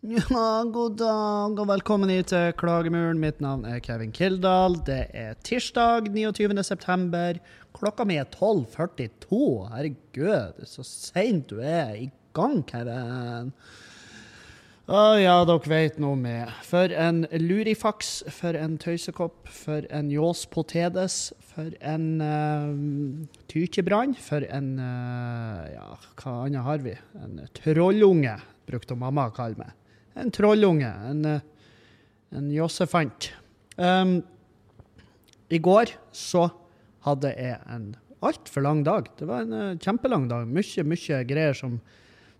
Ja, god dag og velkommen hit til Klagemuren. Mitt navn er Kevin Kildahl. Det er tirsdag 29. september. Klokka mi er 12.42. Herregud, så seint du er i gang, Kevin. Å ja, dere vet nå med. For en lurifaks, for en tøysekopp, for en ljås potedes, for en uh, tykebrann, for en uh, Ja, hva annet har vi? En trollunge, brukte mamma å kalle meg en trollunge, en, eh, en jossefant. Um, I går så hadde jeg en altfor lang dag. Det var en uh, kjempelang dag. Mye, mye greier som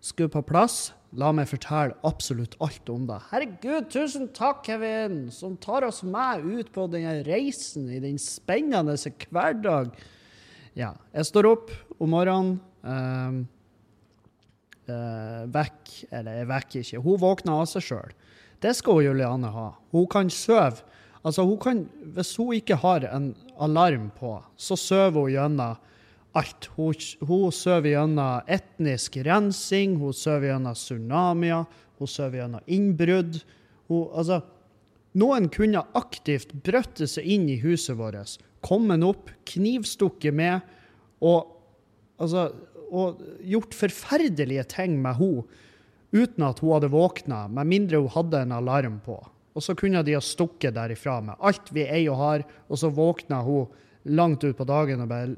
skulle på plass. La meg fortelle absolutt alt om det. Herregud, tusen takk, Kevin, som tar oss med ut på denne reisen i den spennende hverdag. Ja, jeg står opp om morgenen. Um, uh, vekk Eller er vekk ikke. Hun våkner av seg sjøl. Det skal Juliane ha. Hun kan sove. Altså, hun kan, hvis hun ikke har en alarm på, så sover hun gjennom alt. Hun, hun sover gjennom etnisk rensing, hun sover gjennom tsunamier, hun sover gjennom innbrudd. Hun, altså, noen kunne aktivt brøtte seg inn i huset vårt, kommet opp, knivstukket med, og altså og gjort forferdelige ting med henne uten at hun hadde våkna, med mindre hun hadde en alarm på. Og så kunne de ha stukket derifra med alt vi eier og har, og så våkna hun langt ut på dagen og bare,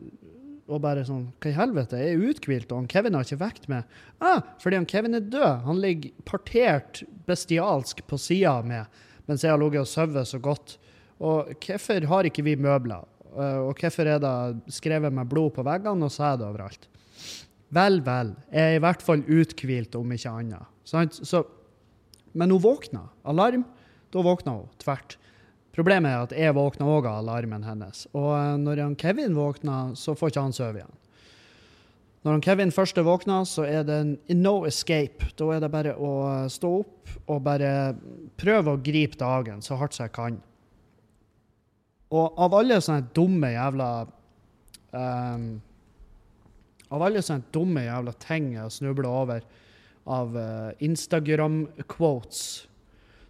og bare sånn Hva i helvete? Jeg er uthvilt, og han Kevin har ikke vekt meg. Ah, fordi han Kevin er død. Han ligger partert bestialsk på sida av meg mens jeg har ligget og sovet så godt. Og hvorfor har ikke vi møbler? Eh, og hvorfor er det skrevet med blod på veggene og sæd overalt? Vel, vel. Jeg er i hvert fall uthvilt, om ikke annet. Så, men hun våkna. Alarm. Da våkna hun tvert. Problemet er at jeg våkna òg av alarmen hennes. Og eh, når han Kevin våkna, så får ikke han sove igjen. Når han Kevin først er våkna, så er det no escape. Da er det bare å stå opp og bare prøve å gripe dagen så hardt som jeg kan. Og av alle sånne dumme jævla um, av alle sånne dumme jævla ting jeg snubler over av uh, Instagram-quotes,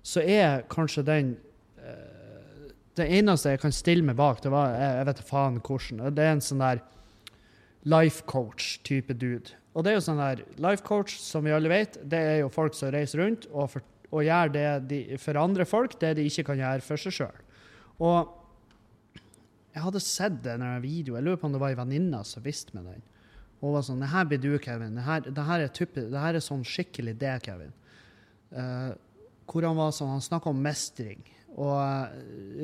så er kanskje den uh, Det eneste jeg kan stille meg bak, det var Jeg, jeg vet da faen hvordan. Det er en sånn der life coach-type dude. Og det er jo sånn der life coach, som vi alle vet, det er jo folk som reiser rundt og, for, og gjør det de, for andre folk, det de ikke kan gjøre for seg sjøl. Og jeg hadde sett den videoen. jeg lurer på om det var ei venninne som visste med den. Og var sånn Det her blir du, Kevin. Det her, det her, er, det her er sånn skikkelig det, Kevin. Uh, hvor han var sånn Han snakka om mestring. Og uh,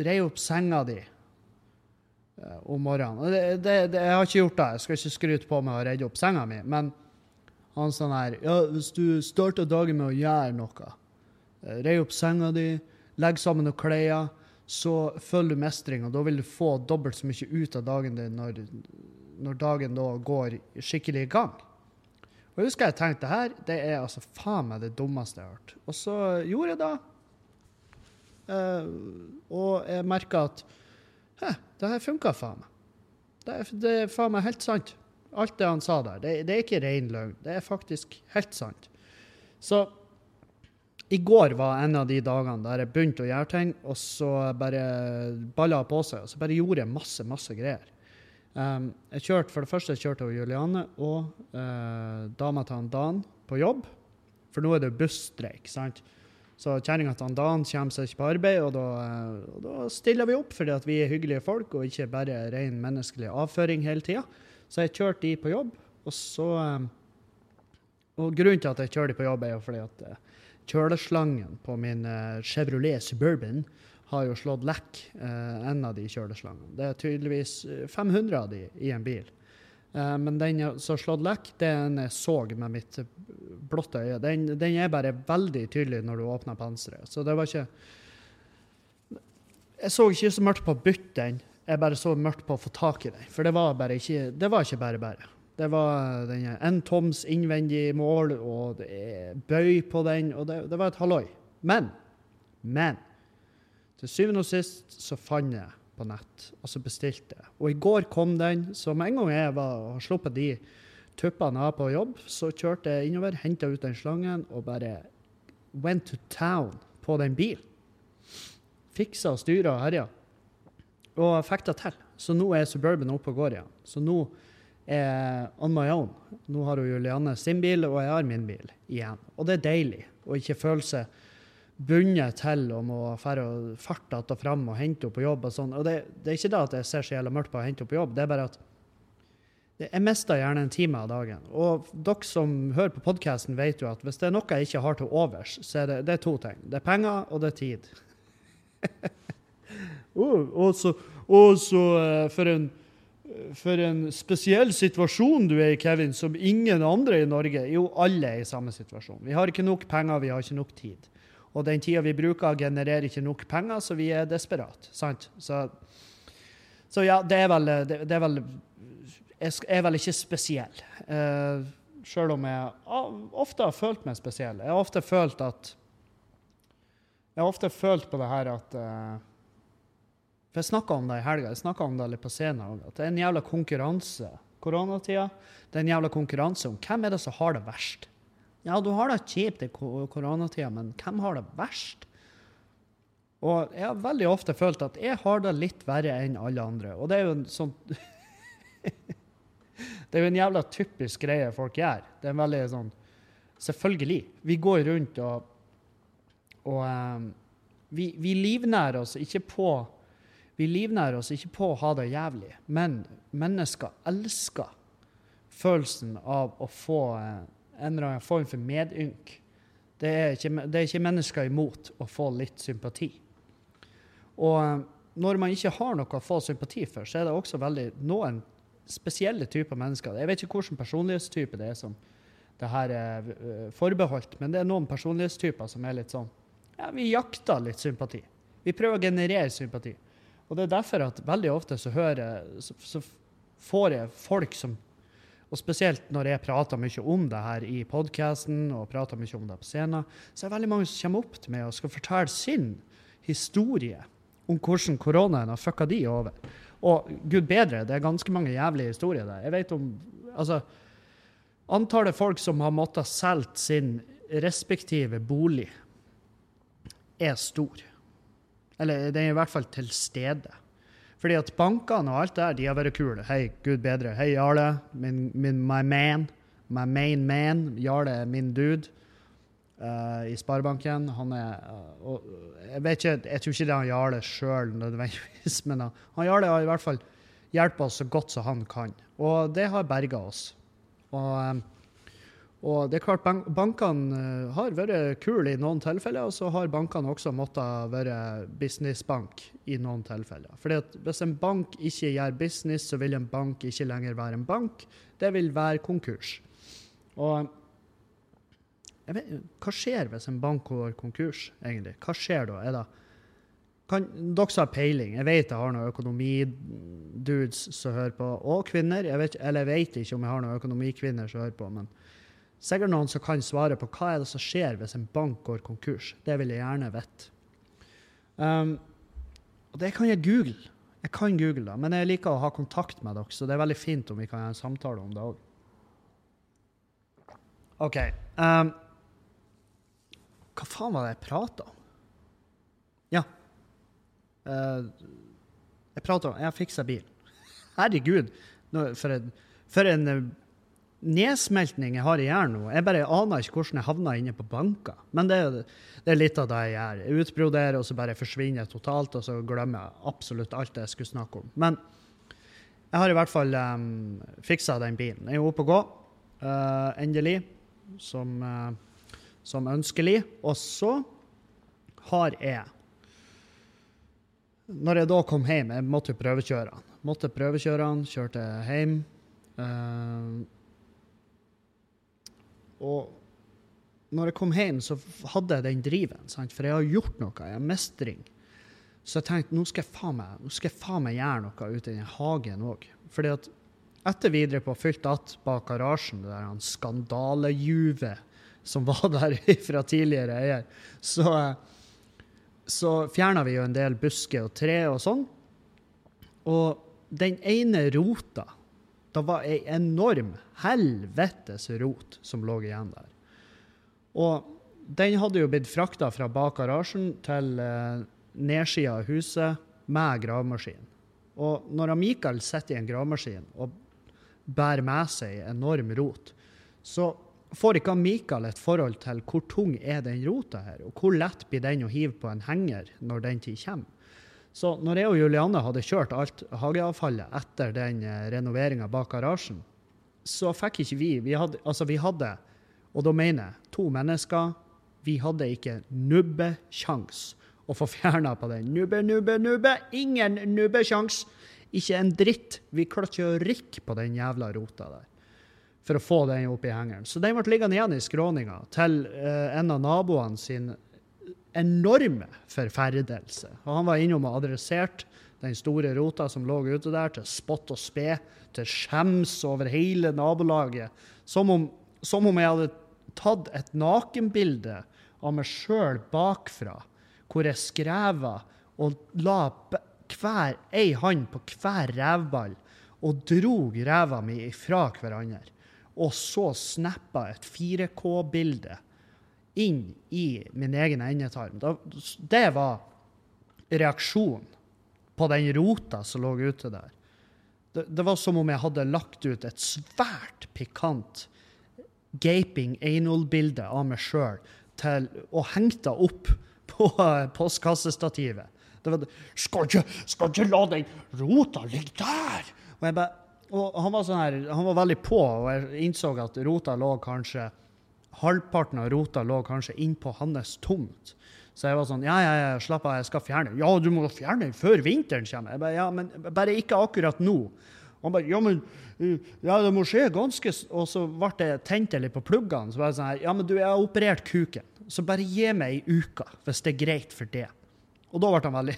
rei opp senga di uh, om morgenen. Det, det, det, jeg har ikke gjort det. Jeg skal ikke skryte på meg å redde opp senga mi. Men han sånn her Ja, hvis du starter dagen med å gjøre noe, uh, rei opp senga di, legg sammen noen klær, så følger du mestring, og da vil du få dobbelt så mye ut av dagen din når når dagen da går skikkelig i gang. Og jeg husker jeg tenkte det her det er altså faen meg det dummeste jeg har hørt. Og så gjorde jeg det. Uh, og jeg merka at Hæ, det her funka faen meg. Det det er faen meg helt sant. Alt det han sa der. Det, det er ikke ren løgn. Det er faktisk helt sant. Så i går var en av de dagene der jeg begynte å gjøre ting, og så bare balla på seg. Og så bare gjorde jeg masse, masse greier. Um, jeg kjørte, For det første jeg kjørte Juliane og uh, dama til han Dan på jobb, for nå er det busstreik. sant? Så kjerringa til han Dan kommer seg ikke på arbeid, og da, uh, og da stiller vi opp fordi at vi er hyggelige folk og ikke bare ren menneskelig avføring hele tida. Så jeg kjørte de på jobb, og så um, Og grunnen til at jeg kjører de på jobb, er jo fordi at uh, kjøleslangen på min Chevrolet Suburban har jo slått lekk, eh, en av de kjøleslangene. Det er tydeligvis 500 eh, av de i en bil. Eh, men den som har slått lekk, den jeg så med mitt blotte øye. Den, den, er bare veldig tydelig når du åpner panseret. Så det var ikke Jeg så ikke så mørkt på å bytte den, jeg bare så mørkt på å få tak i den. For det var bare ikke det var ikke bare bare. Det var den en toms innvendig mål, og det er bøy på den, og det, det var et halloi. Men, men til syvende og sist så fant jeg på nett, og så bestilte jeg. Og i går kom den, så med en gang jeg var, har sluppet de tuppene av på jobb, så kjørte jeg innover, henta ut den slangen og bare went to town på den bilen. Fiksa og styra og herja. Og fikk det til. Så nå er Suburban oppe og går igjen. Så nå er on my own. Nå har hun Julianne sin bil, og jeg har min bil igjen. Og det er deilig å ikke føle seg bundet til å må farte att og fram og hente henne på jobb. og sånn. Og det, det, er ikke det at jeg ser så jævla mørkt på å hente henne på jobb, det er bare at jeg mister gjerne en time av dagen. Og dere som hører på podkasten, vet jo at hvis det er noe jeg ikke har til overs, så er det, det er to ting. Det er penger, og det er tid. oh, og så, og så uh, for en for en spesiell situasjon du er i, Kevin, som ingen andre i Norge. Jo, alle er i samme situasjon. Vi har ikke nok penger, vi har ikke nok tid. Og den tida vi bruker, genererer ikke nok penger, så vi er desperate. Sant? Så, så ja, det er vel, det, det er vel Jeg er vel ikke spesiell. Uh, Sjøl om jeg ofte har følt meg spesiell. Jeg har ofte følt at Jeg har ofte følt på det her at uh, for Jeg snakka om det i helga, jeg snakka om det litt på scenen. At det er en jævla konkurranse koronatida. Det er en jævla konkurranse om hvem er det som har det verst. Ja, du har det kjipt i koronatida, men hvem har det verst? Og jeg har veldig ofte følt at jeg har det litt verre enn alle andre. Og det er jo en sånn Det er jo en jævla typisk greie folk gjør. Det er en veldig sånn Selvfølgelig. Vi går rundt og Og um, vi, vi livnærer oss ikke på vi livnærer oss ikke på å ha det jævlig, men mennesker elsker følelsen av å få eh, en eller annen form for medynk. Det er, ikke, det er ikke mennesker imot å få litt sympati. Og eh, når man ikke har noe å få sympati for, så er det også veldig noen spesielle typer mennesker. Jeg vet ikke hvilken personlighetstype det er som det her er eh, forbeholdt, men det er noen personlighetstyper som er litt sånn Ja, vi jakter litt sympati. Vi prøver å generere sympati. Og det er derfor at veldig ofte så hører så, så får jeg folk som og spesielt når jeg prater mye om det her i podkasten og prater mye om det på scenen, så er det veldig mange som kommer opp til meg og skal fortelle sin historie om hvordan koronaen har fucka de over. Og gud bedre, det er ganske mange jævlige historier der. Jeg vet om Altså, antallet folk som har måttet selge sin respektive bolig, er stor. Eller den er i hvert fall til stede. Fordi at bankene og alt der, de har vært kule. Hei, gud bedre. Hei, Jarle. Min, min, my man. My main man. Jarle er min dude uh, i Sparebanken. Han er uh, og Jeg vet ikke, jeg tror ikke det er han Jarle sjøl nødvendigvis, men uh, han Jarle har i hvert fall hjulpet oss så godt som han kan. Og det har berga oss. Og um, og det er klart, bank Bankene uh, har vært kule i noen tilfeller, og så har bankene også måttet være businessbank i noen tilfeller. Fordi at Hvis en bank ikke gjør business, så vil en bank ikke lenger være en bank. Det vil være konkurs. Og vet, Hva skjer hvis en bank går konkurs, egentlig? Hva skjer da? Er det kan, dere som har peiling, jeg vet jeg har noen økonomidudes som hører på, og kvinner. Jeg vet, eller jeg vet ikke om jeg har noen økonomikvinner som hører på. men Sikkert noen som kan svare på hva er det som skjer hvis en bank går konkurs. Det vil jeg gjerne vite. Um, og det kan jeg google. Jeg kan google det, men jeg liker å ha kontakt med dere, så det er veldig fint om vi kan ha en samtale om det òg. OK. Um, hva faen var det jeg prata om? Ja. Uh, jeg prata om Jeg fiksa bil. Herregud, for en, for en nedsmeltning jeg har i hjernen nå. Jeg bare aner ikke hvordan jeg havna inne på banker. Men det, det, er litt av det jeg gjør. Jeg utbroderer, og så bare forsvinner jeg totalt, og så glemmer jeg absolutt alt jeg skulle snakke om. Men jeg har i hvert fall um, fiksa den bilen. Jeg er oppe og gå, uh, endelig, som, uh, som ønskelig. Og så har jeg Når jeg da kom hjem, jeg måtte prøvekjøre den. Måtte prøvekjøre den, kjørte hjem. Uh, og når jeg kom hjem, så hadde jeg den driven, sant? for jeg har gjort noe. Jeg har mestring. Så jeg tenkte nå skal jeg faen meg, nå skal jeg faen meg gjøre noe ute i hagen òg. Fordi at etter videre på fylt att bak garasjen, det der skandalejuvet som var der fra tidligere eier, så, så fjerna vi jo en del busker og tre og sånn. Og den ene rota det var ei enorm helvetes rot som lå igjen der. Og den hadde jo blitt frakta fra bak garasjen til eh, nedsida av huset med gravemaskin. Og når Mikael sitter i en gravemaskin og bærer med seg enorm rot, så får ikke Mikael et forhold til hvor tung er den rota her, og hvor lett blir den å hive på en henger når den tid kommer. Så når jeg og Julianne hadde kjørt alt hageavfallet etter den eh, renoveringa bak garasjen, så fikk ikke vi Vi hadde, altså vi hadde og da mener jeg to mennesker. Vi hadde ikke nubbekjangs å få fjerna på den. Nubbe, nubbe, nubbe. Ingen nubbekjangs. Ikke en dritt. Vi klarte ikke å rikke på den jævla rota der for å få den opp i hengeren. Så den ble liggende igjen i skråninga til uh, en av naboene sin enorme forferdelse. Og han var innom og adresserte den store rota som lå ute der, til spott og spe, til skjems over hele nabolaget. Som om, som om jeg hadde tatt et nakenbilde av meg sjøl bakfra, hvor jeg skreva og la hver ei hand på hver revball og drog ræva mi ifra hverandre. Og så snappa et 4K-bilde inn i min egen endetarm. Det var reaksjonen på den rota som lå ute der. Det, det, var som om jeg hadde lagt ut et svært pikant gaping anal-bilde av meg sjøl og hengt det opp på postkassestativet. Det var, skal, ikke, skal ikke la den rota ligge der! Og, ba, og han, var sånn her, han var veldig på, og jeg innså at rota lå kanskje Halvparten av rota lå kanskje innpå hans tomt. Så jeg var sånn Ja, ja, ja, slapp av, jeg skal fjerne den. Ja, du må fjerne den før vinteren kommer. Jeg bare, ja, men bare ikke akkurat nå. Han bare Ja, men ja, det må skje ganske Og så ble det tent litt på pluggene. Så var jeg sånn her Ja, men du, jeg har operert kuken. Så bare gi meg ei uke, hvis det er greit for det. Og da ble han veldig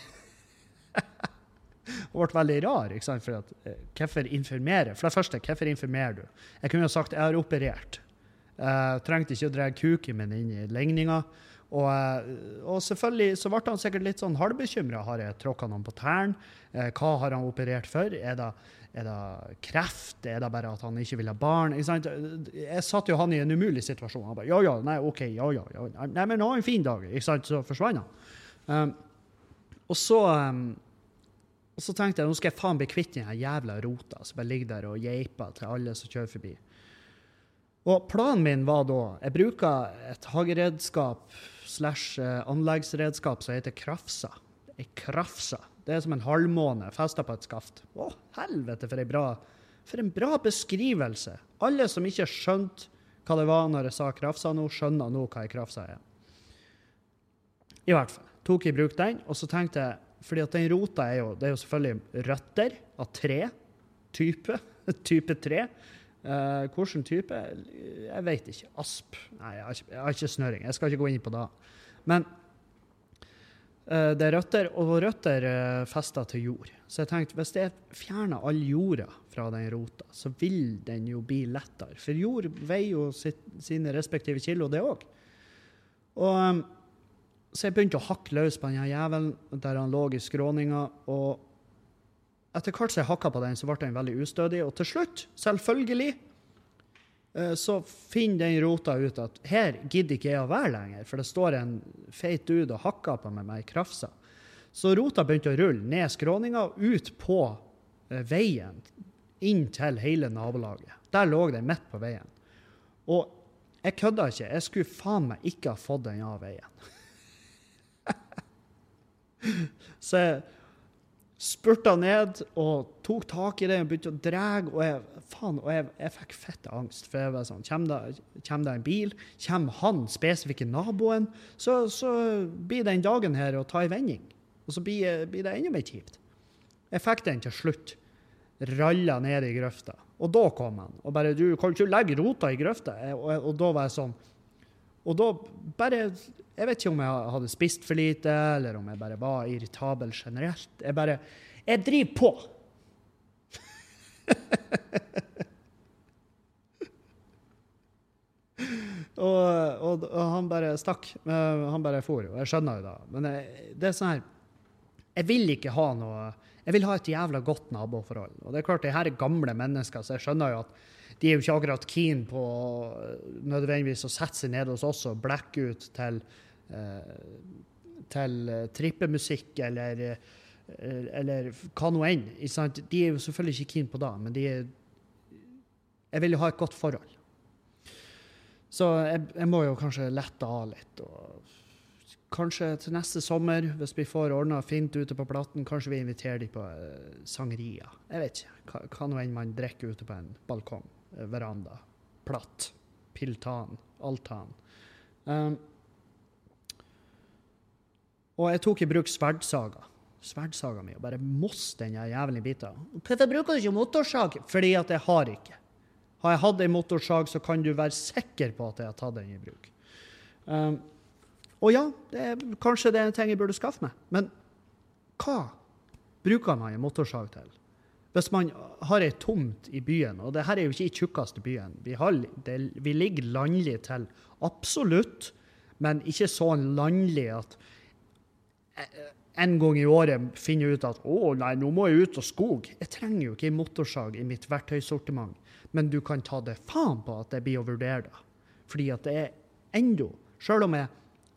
og ble veldig rar. ikke sant? For at, eh, Hvorfor informere? For det første, hvorfor informerer du? Jeg kunne jo sagt jeg har operert. Jeg uh, trengte ikke å dra kuken min inn i legninga. Og, uh, og, selvfølgelig så ble han sikkert litt sånn halvbekymra. Har jeg tråkka noen på tærne? Uh, hva har han operert for? Er det er det kreft? Er det bare at han ikke vil ha barn? Jeg satte jo han i en umulig situasjon. Han bare ja, ja, nei, OK, ja, ja. ja. Nei, men ha en fin dag. Ikke sant? Så forsvant han. Um, og så um, og så tenkte jeg nå skal jeg faen bli kvitt den jævla rota som bare ligger der og geiper til alle som kjører forbi. Og planen min var da Jeg bruker et hageredskap slash eh, anleggsredskap som heter krafsa. Ei krafsa. Det er som en halvmåne festa på et skaft. Å, helvete, for, bra, for en bra beskrivelse! Alle som ikke skjønte hva det var når jeg sa krafsa nå, skjønner nå hva ei krafsa er. I hvert fall. Tok i bruk den, og så tenkte jeg fordi at den rota er jo, det er jo selvfølgelig røtter av tre. Type. type tre. Uh, hvilken type? Jeg vet ikke. Asp? Nei, jeg har ikke, jeg har ikke snøring. Jeg skal ikke gå inn på det. Men uh, det er røtter, og røtter uh, fester til jord. Så jeg tenkte hvis jeg fjerner all jorda fra den rota, så vil den jo bli lettere. For jord veier jo sitt, sine respektive kilo, det òg. Um, så jeg begynte å hakke løs på den jævelen der han lå i skråninga. Og etter hvert som jeg hakka på den, så ble den veldig ustødig. Og til slutt, selvfølgelig, Eh, så finner den rota ut at her gidder ikke jeg å være lenger, for det står en feit dude og hakker på meg med ei krafse. Så rota begynte å rulle ned skråninga og ut på eh, veien, inn til hele nabolaget. Der lå den midt på veien. Og jeg kødda ikke. Jeg skulle faen meg ikke ha fått den av veien. så jeg spurta ned og tok tak i det og begynte å dra. Og jeg, faen, og jeg, jeg fikk fett angst. For jeg var sånn, kommer det, en bil, kommer han spesifikke naboen, så, så blir den dagen her å ta en vending. Og så blir, blir det enda mer kjipt. Jeg fikk den til slutt. Ralla ned i grøfta. Og da kom han. Og bare 'Du kan ikke legge rota i grøfta.' Og, og, og da var jeg sånn Og da bare jeg vet ikke om jeg hadde spist for lite, eller om jeg bare var irritabel generelt. Jeg bare Jeg driver på! og, og, og, han bare stakk. Han bare for. Og jeg skjønner jo da. Men jeg, det er sånn her Jeg vil ikke ha noe Jeg vil ha et jævla godt naboforhold. Og det er klart, det her er gamle mennesker, så jeg skjønner jo at de er jo ikke akkurat keen på nødvendigvis å sette seg ned hos oss og blekke ut til, uh, til trippemusikk eller, eller hva nå enn. De er jo selvfølgelig ikke keen på det, men de er, jeg vil jo ha et godt forhold. Så jeg, jeg må jo kanskje lette av litt. og Kanskje til neste sommer, hvis vi får ordna fint ute på platten, kanskje vi inviterer dem på uh, sangeria. Jeg vet ikke. Hva nå enn man drikker ute på en balkong, uh, veranda, platt, piltan, altan. Um, og jeg tok i bruk sverdsaga. Sverdsaga mi, og bare moss den jævlige bita. Hvorfor bruker du ikke motorsag? Fordi at jeg har ikke. Har jeg hatt ei motorsag, så kan du være sikker på at jeg har tatt den i bruk. Um, og ja, det er, kanskje det er en ting jeg burde skaffe meg, men hva bruker man en motorsag til? Hvis man har ei tomt i byen, og det her er jo ikke i tjukkeste byen Vi, har, det, vi ligger landlig til, absolutt, men ikke sånn landlig at eh, en gang i året finner ut at å nei, nå må jeg ut og skog. Jeg trenger jo ikke en motorsag i mitt verktøysortiment men du kan ta det faen på at det blir å vurdere det. Fordi at det er ennå, sjøl om jeg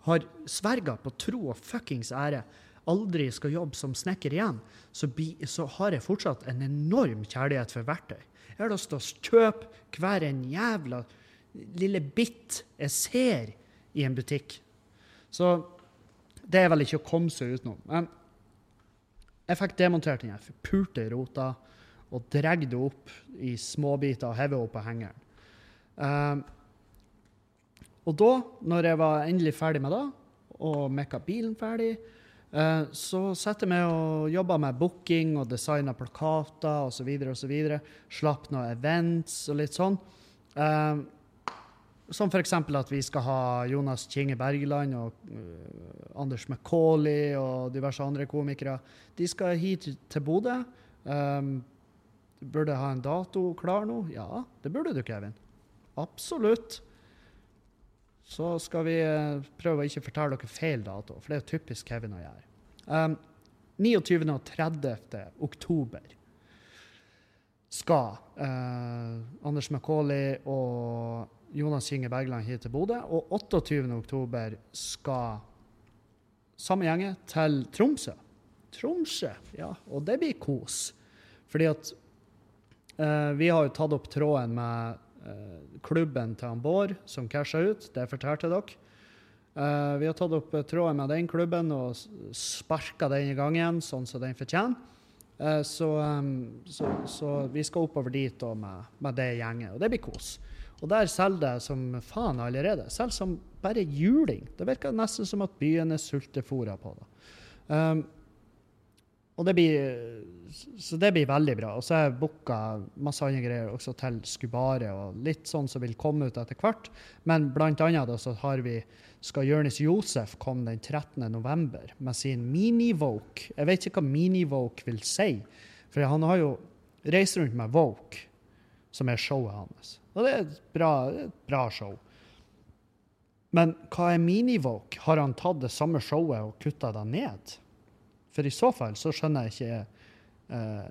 har sverga på tro og fuckings ære, aldri skal jobbe som snekker igjen, så, bi, så, har jeg fortsatt en enorm kjærlighet for verktøy. Jeg har lyst til å kjøpe hver en jævla lille bit jeg ser i en butikk. Så det er vel ikke å komme seg utenom. Men jeg fikk demontert den forpulte rota og dregde det opp i småbiter og hevet opp på hengeren. Um, og da, når jeg var endelig ferdig med det, og mekka bilen ferdig, uh, så setter jeg meg og jobber med booking og designer plakater osv. osv. Slapp noen events og litt sånn. Um, som f.eks. at vi skal ha Jonas Kinge Bergeland og uh, Anders McCauley og diverse andre komikere. De skal hit til Bodø. Um, Burde ha en dato klar nå? Ja, det burde du, Kevin. Absolutt. Så skal vi eh, prøve å ikke fortelle dere feil dato, for det er typisk Kevin å gjøre. Um, 29. og 30. oktober skal uh, Anders Macauley og Jonas Kinge Bergland hit til Bodø. Og 28. oktober skal samme gjenge til Tromsø. Tromsø, ja. Og det blir kos. Fordi at Uh, vi har jo tatt opp tråden med klubben til han Bård, som casha ut. Det fortalte dere. Uh, vi har tatt opp tråden med den klubben og sparka den i gang igjen, sånn som den fortjener. Så, um, så, så, vi skal oppover dit med, med, det gjenget, og det blir kos. Og der selger det som faen allerede. Selv som bare juling. Det virker nesten som at byen er sultefòra på det. Um, og det blir, så det blir veldig bra. Og så har jeg booka masse andre greier også til Skubare, og litt sånn som vil komme ut etter hvert. Men blant annet da, så har vi, skal Jonis Josef komme den 13. november med sin mini-Voke. Jeg vet ikke hva mini-Voke vil si, for han har jo reist rundt med Voke, som er showet hans. Og det er et bra, et bra show. Men hva er mini-Voke? Har han tatt det samme showet og kutta det ned? For i så fall så skjønner jeg ikke eh,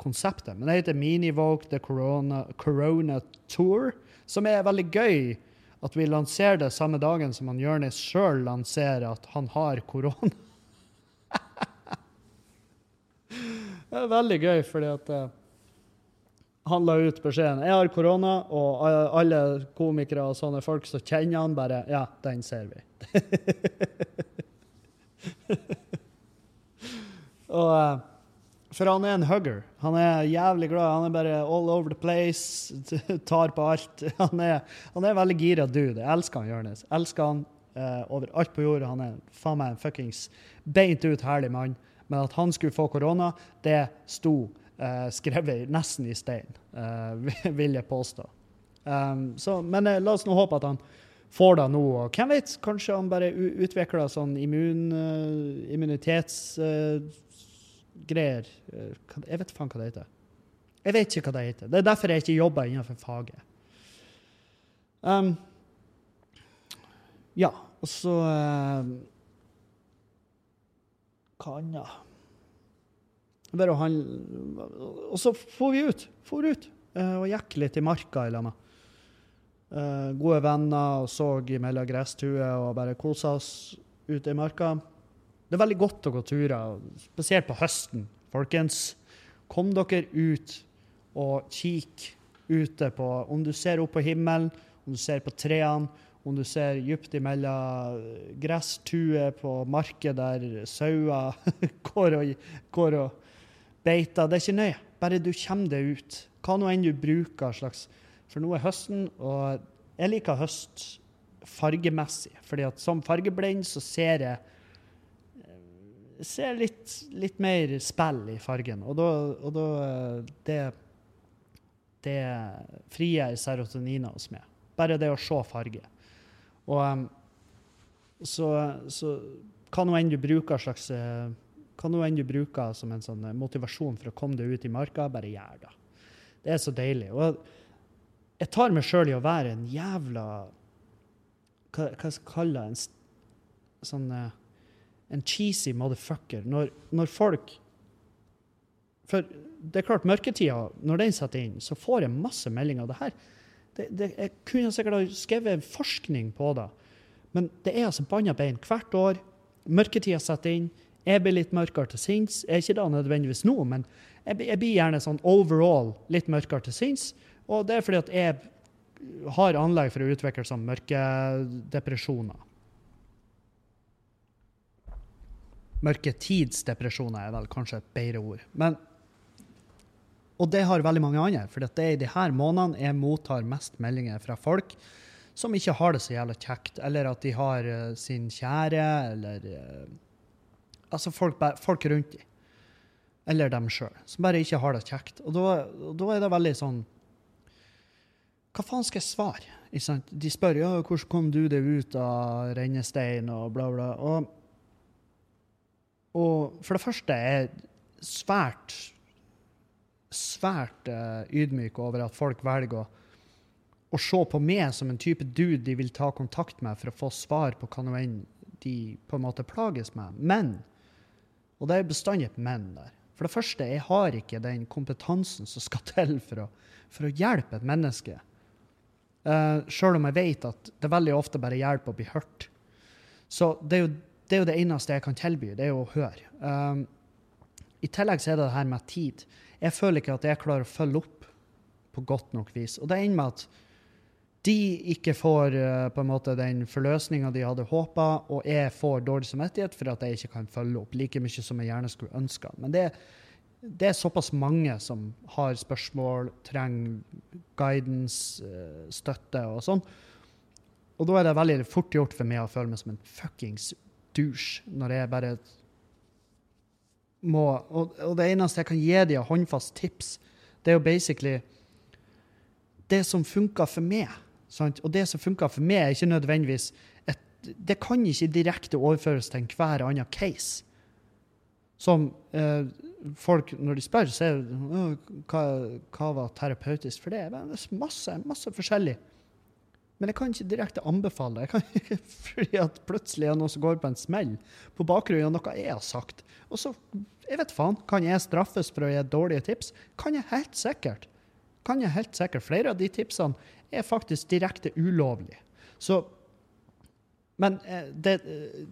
konseptet. Men det heter Minivoke The Corona, Corona, Tour, som er veldig gøy. At vi lanserer det samme dagen som han Jonis sjøl lanserer at han har korona. det er veldig gøy, fordi at uh, han la ut beskjeden 'Jeg har korona', og alle komikere og sånne folk som kjenner han, bare 'Ja, den ser vi'. Og, eh, for han er en hugger. Han er jævlig glad. Han er bare all over the place, tar på alt. Han er, han er veldig gira dude. Jeg elsker han Jonis. Elsker han uh, overalt på jord. Han er faen meg en fuckings beint ut herlig mann. Men at han skulle få korona, det sto uh, skrevet nesten i stein, uh, vil jeg påstå. Um, så, men la oss nå håpe at han får det nå. Og hvem vet, kanskje han bare utvikler sånn immun, immunitets greier. Eh, jeg vet faen hva det heter. Jeg vet ikke hva det heter. Det er derfor jeg ikke jobber innenfor faget. Um, ja, og så um, Hva annet? Bare å handle Og så får vi ut. For ut. uh, og gikk litt i marka i lag med Uh, gode venner og så mellom gresstuer og bare kosa oss ute i marka. Det er veldig godt å gå turer, spesielt på høsten. Folkens, kom dere ut og kikk ute på Om du ser opp på himmelen, om du ser på trærne, om du ser dypt imellom gresstuer på market der sauer går og, går og beiter. Det er ikke nøye. Bare du kommer deg ut. Hva nå enn du bruker slags For nå er høsten, og jeg liker høst fargemessig. fordi at som fargeblind så ser jeg ser litt, litt mer spill i fargen. Og da, og da det, det frigjør serotonina hos meg. Bare det å se farge. Og um, så, så hva nå enn du bruker slags hva nå enn du bruker som en sånn motivasjon for å komme deg ut i marka, bare gjør det. Det er så deilig. Og jeg tar meg sjøl i å være en jævla Hva, hva skal jeg kalle det? En sånn En cheesy motherfucker. Når, når folk For det er klart, mørketida, når den setter inn, så får jeg masse meldinger. Det her det, det, jeg kunne sikkert ha skrevet forskning på det, men det er altså banna bein hvert år. Mørketida setter inn. Jeg blir litt mørkere til sinns. Er ikke da nødvendigvis nå, men jeg, jeg, blir gjerne sånn overall litt mørkere til sinns. Og det er fordi at jeg har anlegg for å utvikle sånn mørkedepresjoner. Mørketidsdepresjoner er vel kanskje et bedre ord. Men og det har veldig mange andre. For det er i de her månedene jeg mottar mest meldinger fra folk som ikke har det så jævla kjekt, eller at de har uh, sin kjære, eller uh, Altså folk, folk rundt dem. Eller dem sjøl, som bare ikke har det kjekt. Og da, er det veldig sånn Hva faen skal jeg svare? De spør ja, hvordan kom du deg ut av rennestein og bla, bla. Og, og for det første er jeg svært svært uh, ydmyk over at folk velger å, å, se på meg som en type dude de vil ta kontakt med for å få svar på hva nå enn de på en måte plages med. Men, og det er bestandig et men der. For det første, jeg har ikke den kompetansen som skal til for å, for å hjelpe et menneske. Uh, Sjøl om jeg vet at det veldig ofte bare hjelper å bli hørt. Så det er, jo, det er jo det eneste jeg kan tilby, det er jo å høre. Um, I tillegg så er det det her med tid. Jeg føler ikke at jeg klarer å følge opp på godt nok vis. Og det ender med at de ikke får uh, på en måte den forløsninga de hadde håpa, og jeg får dårlig samvittighet for at jeg ikke kan følge opp like mye som jeg gjerne skulle ønska. Men det, det, er såpass mange som har spørsmål, trenger guidance, uh, støtte og sånn. Og da er det veldig fort gjort for meg å føle meg som en fuckings douche når jeg bare må og, og, det eneste jeg kan gi dem av håndfast tips, det er jo basically det som funker for meg. Sant? Og det som funker for meg, er ikke nødvendigvis et, Det kan ikke direkte overføres til enhver annen case. Som eh, folk, når de spør, så er det hva, hva var terapeutisk for det? Det er masse, masse forskjellig. Men jeg kan ikke direkte anbefale det. Fordi at plutselig er det noen som går på en smell på bakgrunn av noe jeg har sagt. Og så, jeg vet faen, Kan jeg straffes for å gi dårlige tips? Kan jeg helt sikkert. Kan jeg helt sikkert. Flere av de tipsene er faktisk direkte ulovlige. Så Men eh, det,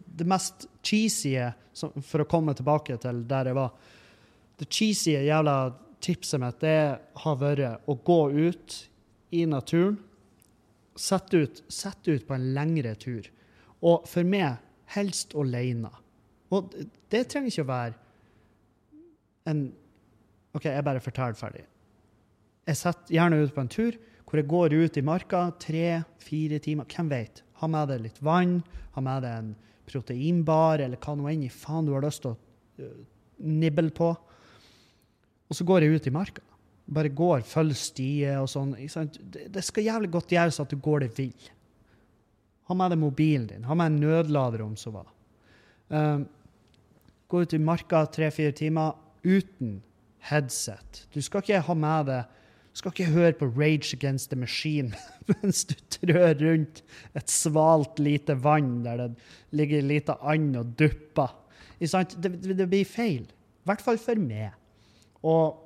det mest cheesy, for å komme tilbake til der jeg var Det cheesy jævla tipset mitt, det har vært å gå ut i naturen Sett ut, sett ut på en lengre tur. Og for meg helst alene. Og det trenger ikke å være en OK, jeg bare forteller ferdig. Jeg setter gjerne ut på en tur hvor jeg går ut i marka tre-fire timer. Hvem vet? Ha med deg litt vann, ha med deg en proteinbar eller hva nå enn i faen du har lyst til å uh, nibble på. Og så går jeg ut i marka bare går, følger stier og sånn. Det, skal jævlig godt gjøres at du går det vill. Ha med deg mobilen din. Ha med en nødlader om så var. Um, gå ut i marka tre-fire timer uten headset. Du skal ikke ha med deg du skal ikke høre på Rage Against the Machine mens du trør rundt et svalt lite vann der det ligger lite and og dupper. Det, det blir feil. I hvert fall for meg. Og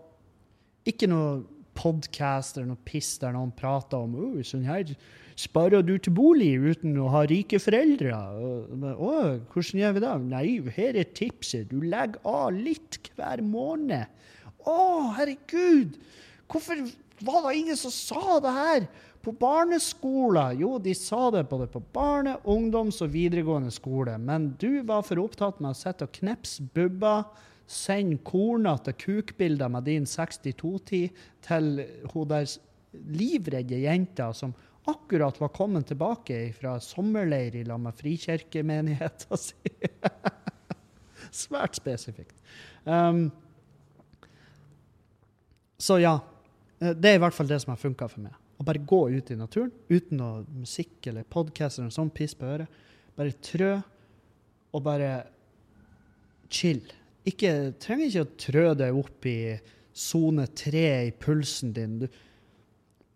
ikke noe podkast eller noe piss der noen prater om oh, sånn her sparer du til bolig uten å ha rike foreldre. Å, hvordan gjør vi det? Nei, her er tipset. Du legger av litt hver måned. Å, herregud! Hvorfor var det ingen som sa det her på barneskolen? Jo, de sa det både på barne-, ungdoms- og videregående skole, men du var for opptatt med å sitte og knepse bubber Send kornete kukbilder med din 62-tid til hun der livredde jenta som akkurat var kommet tilbake fra sommerleir i lag med frikirkemenigheta si. Svært spesifikt. Um, så ja. Eh, det er i hvert fall det som har funka for meg. Å bare gå ut i naturen uten noe musikk eller podkast eller sånn piss på øret. Bare trø og bare chill ikke, trenger ikke å trø deg opp i sone tre i pulsen din. Du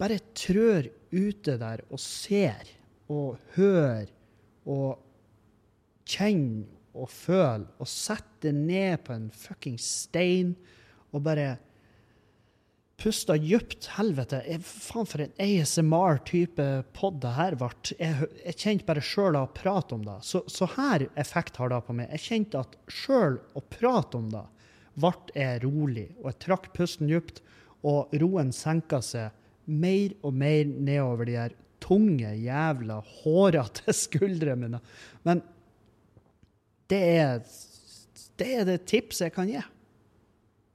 bare trør ute der og ser og hører og kjenner og føler og setter ned på en fucking stein og bare pusta dypt. Helvete, faen for en ASMR-type pod det her ble. Jeg, jeg, kjente bare sjøl av å prate om det. Så, så, her effekt har det på meg. Jeg kjente at sjøl å prate om det ble jeg rolig. Og jeg trakk pusten dypt, og roen senka seg mer og mer nedover de her tunge, jævla, hårete skuldrene mine. Men det er, det er det tipset jeg kan gi.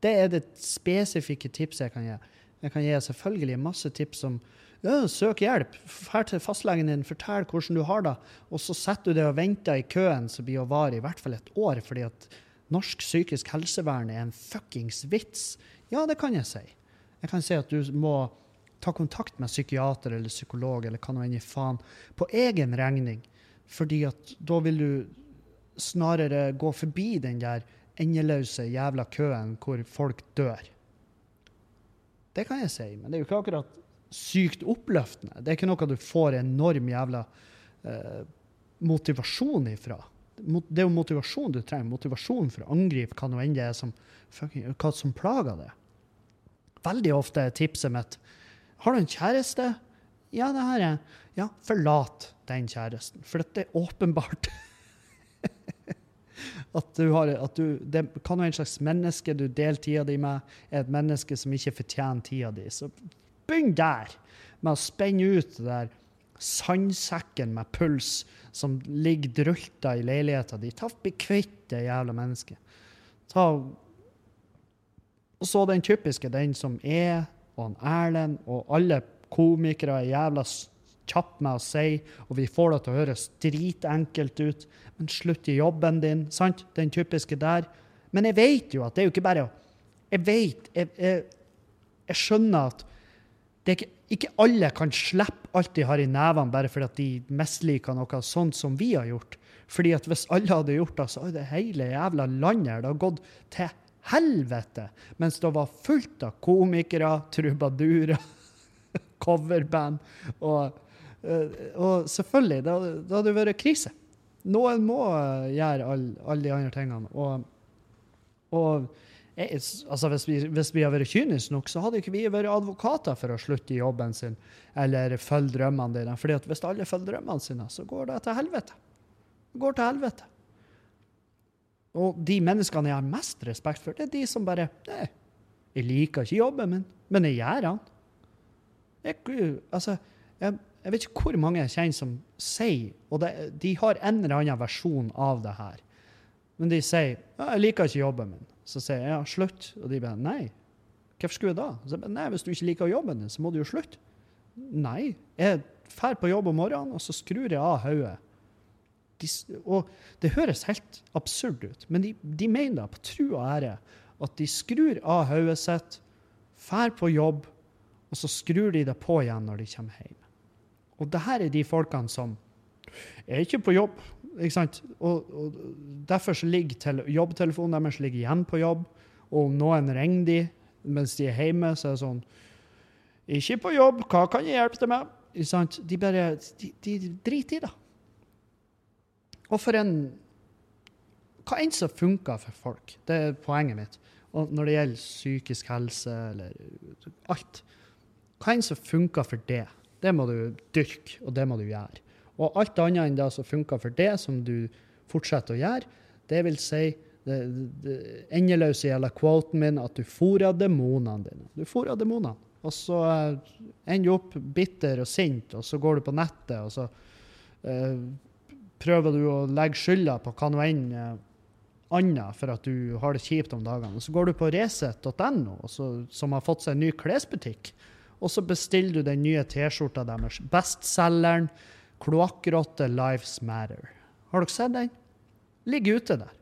Det er det spesifikke tipset jeg kan gi. Jeg kan gi selvfølgelig masse tips om ja, søk hjelp. Dra til fastlegen din, fortell hvordan du har det. Og så setter du deg og venter i køen som blir å vare i hvert fall et år, fordi at norsk psykisk helsevern er en fuckings vits. Ja, det kan jeg si. Jeg kan si at du må ta kontakt med psykiater eller psykolog eller hva nå enn i faen, på egen regning. Fordi at da vil du snarere gå forbi den der endeløse jævla køen hvor folk dør. Det kan jeg si, men det er jo ikke akkurat sykt oppløftende. Det er ikke noe du får enorm jævla eh, motivasjon ifra. Det er jo motivasjon du trenger. Motivasjon for å angripe hva nå enn det er som, hva som plager det. Veldig ofte er tipset mitt Har du en kjæreste? Ja, det har jeg. Ja, forlat den kjæresten. For dette er åpenbart At du har, at du, det kan være en slags menneske du deler tida di med, er et menneske som ikke fortjener tida di. Så begynn der, med å spenne ut det der sandsekken med puls som ligger drulta i leiligheta di. Ta Bli kvitt det jævla mennesket. Ta Og så den typiske, den som er, og han Erlend og alle komikere er jævla kjapp med å si, og vi får det til å høres dritenkelt ut. Men slutt i jobben din. sant? Den typiske der. Men jeg vet jo at det er jo ikke bare Jeg vet jeg, jeg, jeg, skjønner at ikke, ikke alle kan slippe alt de har i nevene bare fordi at de misliker noe sånt som vi har gjort. Fordi at hvis alle hadde gjort det, så hadde hele jævla landet det gått til helvete. Mens det var fullt av komikere, trubadurer, coverband og og selvfølgelig, det, det hadde vært krise. Noen må eh, gjøre alle all de andre tingene. Og, og jeg, altså hvis, vi, hvis vi hadde vært kyniske nok, så hadde ikke vi vært advokater for å slutte i jobben sin eller følge drømmene dine. Fordi at hvis alle følger drømmene sine, så går det til helvete. Det går til helvete. Og de menneskene jeg har mest respekt for, det er de som bare Nei, jeg liker ikke jobben min, men jeg gjør den. Jeg, altså, jeg, jeg vet ikke hvor mange jeg kjenner som sier Og det, de har en eller annen versjon av det her. Men de sier ja, 'Jeg liker ikke jobben min'. Så sier jeg ja, slutt. Og de bare 'Nei, hvorfor skulle jeg da?' Så jeg bare, Nei, Hvis du ikke liker jobben din, så må du jo slutte. Nei. Jeg drar på jobb om morgenen, og så skrur jeg av hodet. og det høres helt absurd ut, men de, de mener det på tru og ære. At de skrur av hodet sitt, drar på jobb, og så skrur de det på igjen når de kommer hjem. Og det her er de folkene som er ikke på jobb. ikke sant? Og, og Derfor ligger jobbtelefonen deres ligger igjen på jobb. Og om noen ringer de mens de er hjemme, så er det sånn Ikke på jobb, hva kan jeg hjelpe deg med? Ikke sant? De bare de, de driter i det. Og for en Hva enn som funker for folk. Det er poenget mitt. Og når det gjelder psykisk helse eller alt Hva enn som funker for det, det må du dyrke, og det må du gjøre. Og alt annet enn det som funker for det, som du fortsetter å gjøre, det vil si det, det endeløse gjelder quoten min at du fôrer demonene dine. Du fôrer demonene. Og så uh, ender du opp bitter og sint, og så går du på nettet, og så uh, prøver du å legge skylda på hva nå enn uh, annet for at du har det kjipt om dagene. Og så går du på Resett.no, som har fått seg en ny klesbutikk, og så bestiller du den nye T-skjorta deres. Bestselgeren 'Kloakkrotte Lives Matter'. Har dere sett den? Ligger ute der.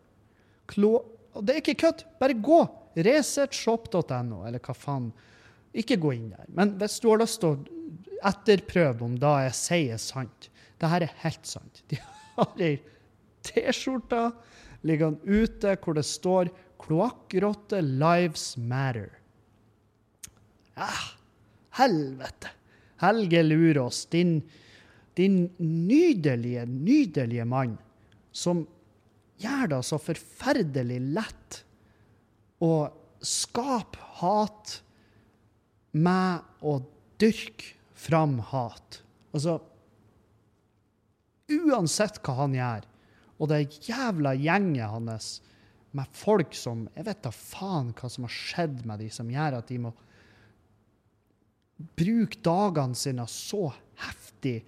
Klo og det er ikke kødd. Bare gå. Resetshop.no, eller hva faen. Ikke gå inn der. Men hvis du har lyst til å etterprøve om da jeg sier sant Det her er helt sant. De har ei T-skjorte liggende ute hvor det står 'Kloakkrotte Lives Matter'. Ah, helvete! Helge Lurås, din, din nydelige, nydelige mann, som gjør det så forferdelig lett å skape hat med å dyrke fram hat. Altså Uansett hva han gjør, og det jævla gjenget hans med folk som Jeg vet da faen hva som har skjedd med de som gjør at de må bruke dagene sine så heftig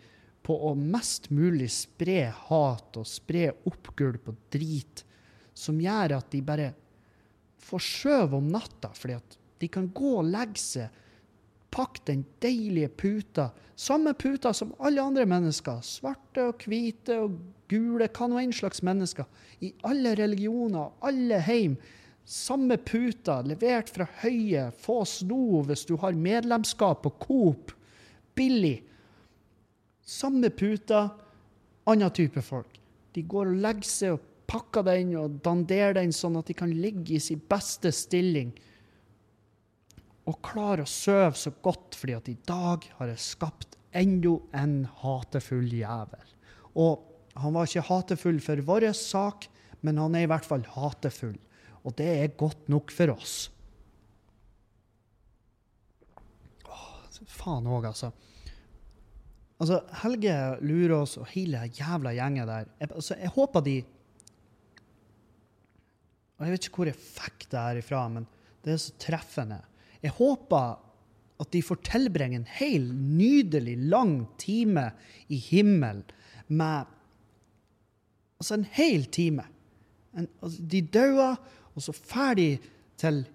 på å mest mulig spre hat og spre oppgulp og drit, som gjør at de bare får skjøv om natta, fordi at de kan gå og legge seg, pakke den deilige puta, samme puta som alle andre mennesker, svarte og hvite og gule, hva nå enn slags mennesker, i alle religioner, alle heim. Samme puta, levert fra høye, få sno hvis du har medlemskap på Coop, billig. Samme puta, annen type folk. De går og legger seg og pakker den og danderer den sånn at de kan ligge i sin beste stilling og klare å sove så godt, fordi at i dag har jeg skapt enda en hatefull jævel. Og han var ikke hatefull for vår sak, men han er i hvert fall hatefull. Og det er godt nok for oss. Åh, faen òg, altså. Altså, Helge Lurås og hele jævla gjengen der jeg, altså, jeg håper de og Jeg vet ikke hvor jeg fikk det her ifra, men det er så treffende. Jeg håper at de får tilbringe en hel nydelig, lang time i himmelen med Altså en hel time. En, altså, de dauer, og så ferdig til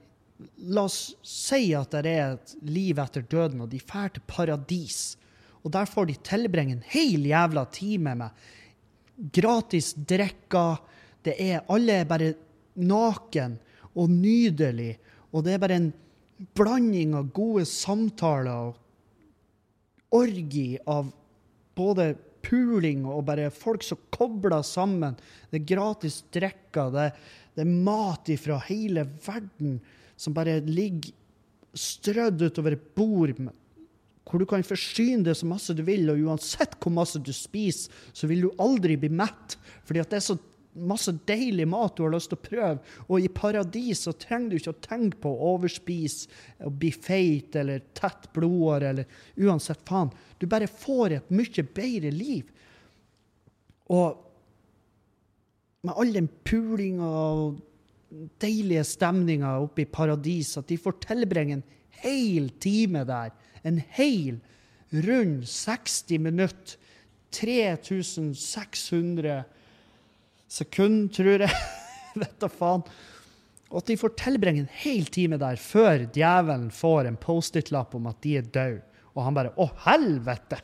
La oss si at det er et liv etter døden, og de drar til paradis. Og der får de tilbringe en hel jævla time med gratis drikker. Det er Alle er bare naken og nydelig, og det er bare en blanding av gode samtaler og orgi av både puling og bare folk som kobler sammen. Det er gratis drikker, det, det, er mat fra hele verden som bare ligger strødd utover et bord hvor du kan forsyne det så masse du vil, og uansett hvor masse du spiser, så vil du aldri bli mett. Fordi at det er så masse deilig mat du har lyst til å prøve. Og i paradis så trenger du ikke å tenke på å overspise og bli feit eller tett blodår eller uansett faen. Du bare får et mye bedre liv. Og med all den pulinga og deilige stemninga oppe i paradis, at de får tilbringe en hel time der en hel, rund 60 minutter. 3600 sekunder, tror jeg. Vet da faen. Og at de får tilbringe en hel time der før djevelen får en Post-It-lapp om at de er døde. Og han bare 'Å, helvete!'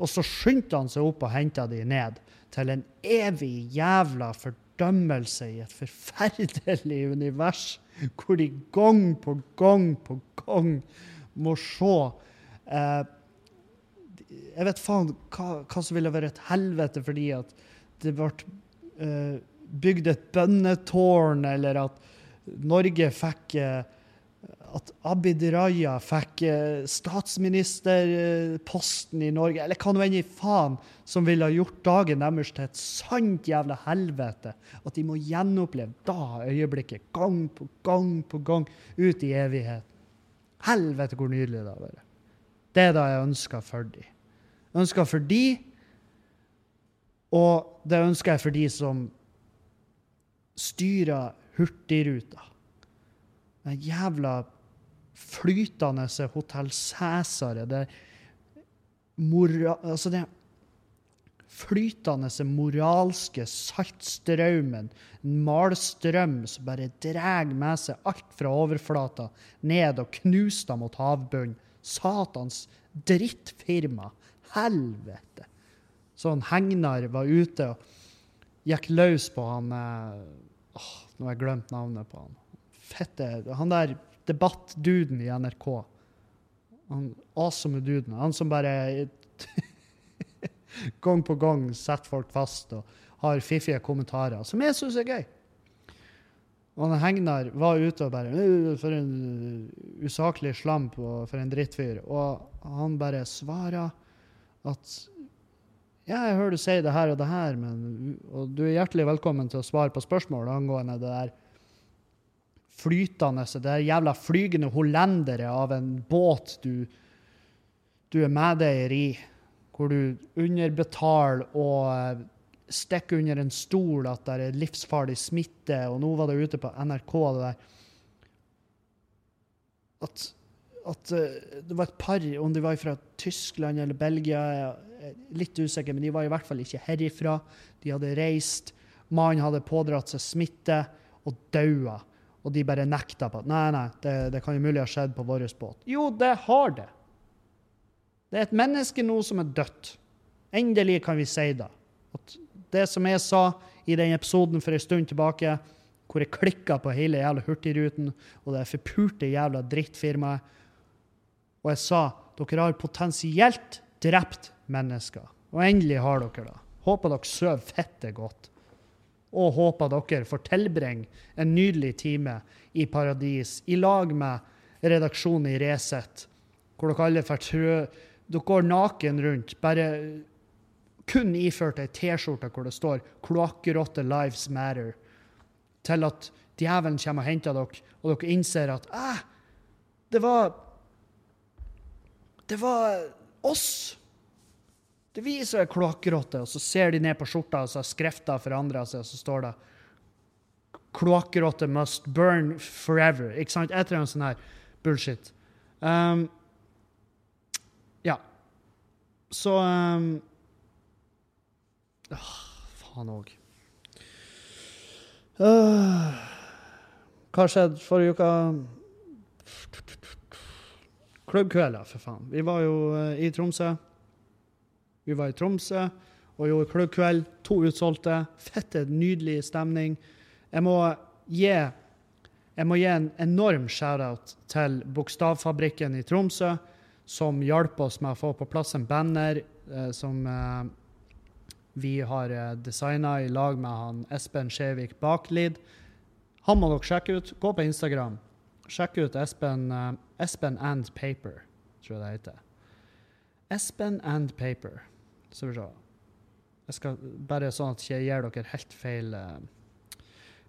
Og så skyndte han seg opp og henta de ned til en evig jævla fordømmelse i et forferdelig univers, hvor de gang på gang på gang må se Eh, jeg vet faen hva, hva, som ville vært et helvete fordi at det ble uh, bygd et bønnetårn, eller at Norge fikk uh, at Abid Raja fikk eh, statsministerposten i Norge, eller hva nå enn i faen som ville gjort dagen deres til et sant jævla helvete. At de må gjenoppleve da øyeblikket gang på gang på gang ut i evighet. Helvete, hvor nydelig det har vært. Det er det jeg ønsker for de. Ønsker for de, og det ønsker jeg for de som styrer Hurtigruta. Den jævla flytende Hotell Cæsar. Det mora... Altså, det flytende moralske saltstraumen, en malstrøm som bare drar med seg alt fra overflata ned og knuser mot havbunnen. Satans drittfirma. Helvete. Så han Hegnar var ute og gikk løs på han eh, åh, Nå har jeg glemt navnet på han. Fette Han der debattduden i NRK. Han awesome duden. Han som bare gang på gang setter folk fast og har fiffige kommentarer, som jeg syns er gøy. Og han Hegnar var ute og bare «Øh, For en usaklig slamp og for en drittfyr. Og han bare svarer at Ja, jeg hører du si det her og det her, men, og du er hjertelig velkommen til å svare på spørsmål angående det der flytende, det der jævla flygende hollendere av en båt du, du er medeier i, hvor du underbetaler og eh, stikker under en stol at det er livsfarlig smitte, og nå var det ute på NRK det der. At, at eh, det var et par, om de var fra Tyskland eller Belgia, litt usikker, men de var i hvert fall ikke herifra. De hadde reist. Mannen hadde pådratt seg smitte og daua. Og de bare nekta på at nei, nei, det, det kan jo mulig ha skjedd på vår båt. Jo, det har det. Det er et menneske nå som er dødt. Endelig kan vi si det. At det som jeg sa i den episoden for en stund tilbake, hvor jeg klikka på hele jævla Hurtigruten og det forpulte jævla drittfirmaet, og jeg sa dere har potensielt drept mennesker. Og endelig har dere det. Håper dere sover fette godt. Og håper dere får tilbringe en nydelig time i paradis i lag med redaksjonen i Resett, hvor dere alle får trø... Dere går naken rundt, bare kun iført ei T-skjorte hvor det står 'Kloakkrotte Lives Matter', til at djevelen kommer og henter dere, og dere innser at 'æh, det var Det var oss. Det er vi som er kloakkrotter, og så ser de ned på skjorta, og så har skrifta forandra seg, og så står det 'Kloakkrotter must burn forever'. Ikke sant? Etter en sånn her bullshit. Um, ja. Så um, ah, Faen òg. Uh, hva skjedde forrige uke? Klubbkvelder, for faen. Vi var jo uh, i Tromsø. Vi var i Tromsø og gjorde klubbkveld. To utsolgte. Fette, nydelig stemning. Jeg må gi, jeg må gi en enorm shout-out til Bokstavfabrikken i Tromsø, som hjalp oss med å få på plass en banner eh, som eh, vi har eh, designa i lag med han Espen Skjevik Baklid. Han må dere sjekke ut. Gå på Instagram. Sjekk ut Espen, uh, Espen and Paper, tror jeg det heter. Espen and Paper. Så vi. Jeg skal bare sånn at jeg gir dere helt feil uh,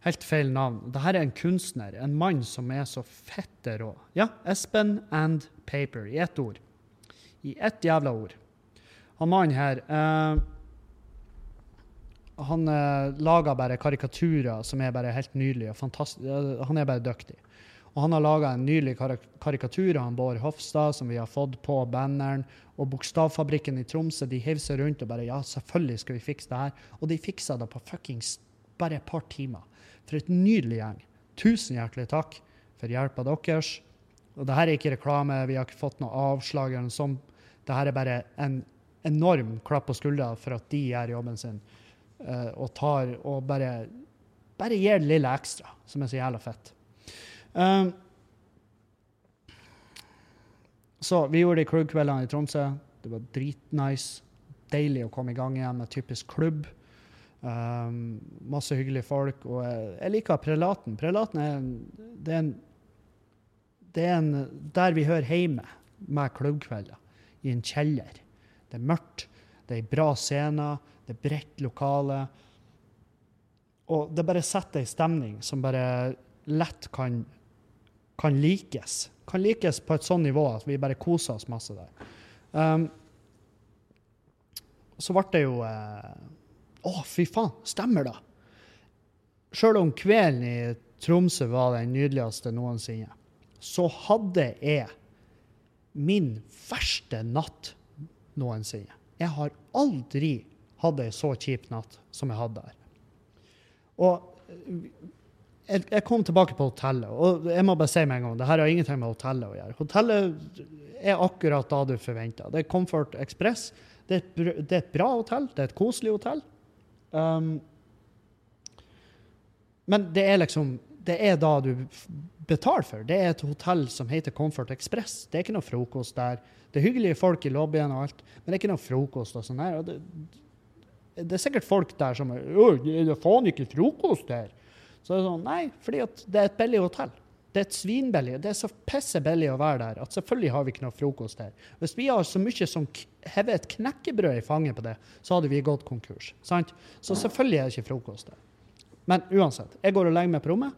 helt feil navn. Dette er en kunstner, en mann som er så fette rå. Ja, Espen and Paper, i ett ord. I ett jævla ord. Han mannen her uh, Han uh, lager bare karikaturer som er bare helt nydelige. Han er bare dyktig. Og han har laga en nylig karik karikatur av Bård Hofstad som vi har fått på banneren. Og Bokstavfabrikken i Tromsø de heiv seg rundt og bare Ja, selvfølgelig skal vi fikse det her. Og de fiksa det på fuckings bare et par timer. For et nydelig gjeng. Tusen hjertelig takk for hjelpa deres. Og det her er ikke reklame, vi har ikke fått noe avslag eller noe sånt. Det her er bare en enorm klapp på skuldra for at de gjør jobben sin. Uh, og tar og bare bare gir det lille ekstra, som er så jævla fett. Um, så vi gjorde de klubbkveldene i Tromsø. Det var dritnice. Deilig å komme i gang igjen med typisk klubb. Um, masse hyggelige folk. Og jeg, jeg liker prelaten. Prelaten er en, det er en det er en, der vi hører hjemme med klubbkvelder. I en kjeller. Det er mørkt, det er ei bra scene, det er bredt lokale. Og det bare setter ei stemning som bare lett kan, kan likes. Kan likes på et sånn nivå at vi bare koser oss masse der. Um, så ble det jo eh, Å, fy faen, stemmer det? Sjøl om kvelden i Tromsø var den nydeligste noensinne, så hadde jeg min verste natt noensinne. Jeg har aldri hatt ei så kjip natt som jeg hadde der. Og jeg, jeg, kom tilbake på hotellet, og jeg må bare si med en gang, det her har ingenting med hotellet å gjøre. Hotellet er akkurat da du forventa. Det er Comfort Express. Det er, et, det er et bra hotell. Det er et koselig hotell. Um, men det er liksom Det er da du betaler for. Det er et hotell som heter Comfort Express. Det er ikke noe frokost der. Det er hyggelige folk i lobbyen og alt, men det er ikke noe frokost og sånn her. Det, det, er sikkert folk der som er Er det faen ikke frokost her? Så det er sånn, Nei, fordi det er et billig hotell. Det er et svinbillig. Det er så pisse billig å være der at selvfølgelig har vi ikke noe frokost her. Hvis vi har så mye som hever et knekkebrød i fanget på det, så hadde vi gått konkurs. sant? Så selvfølgelig er det ikke frokost der. Men uansett, jeg går og legger meg på rommet.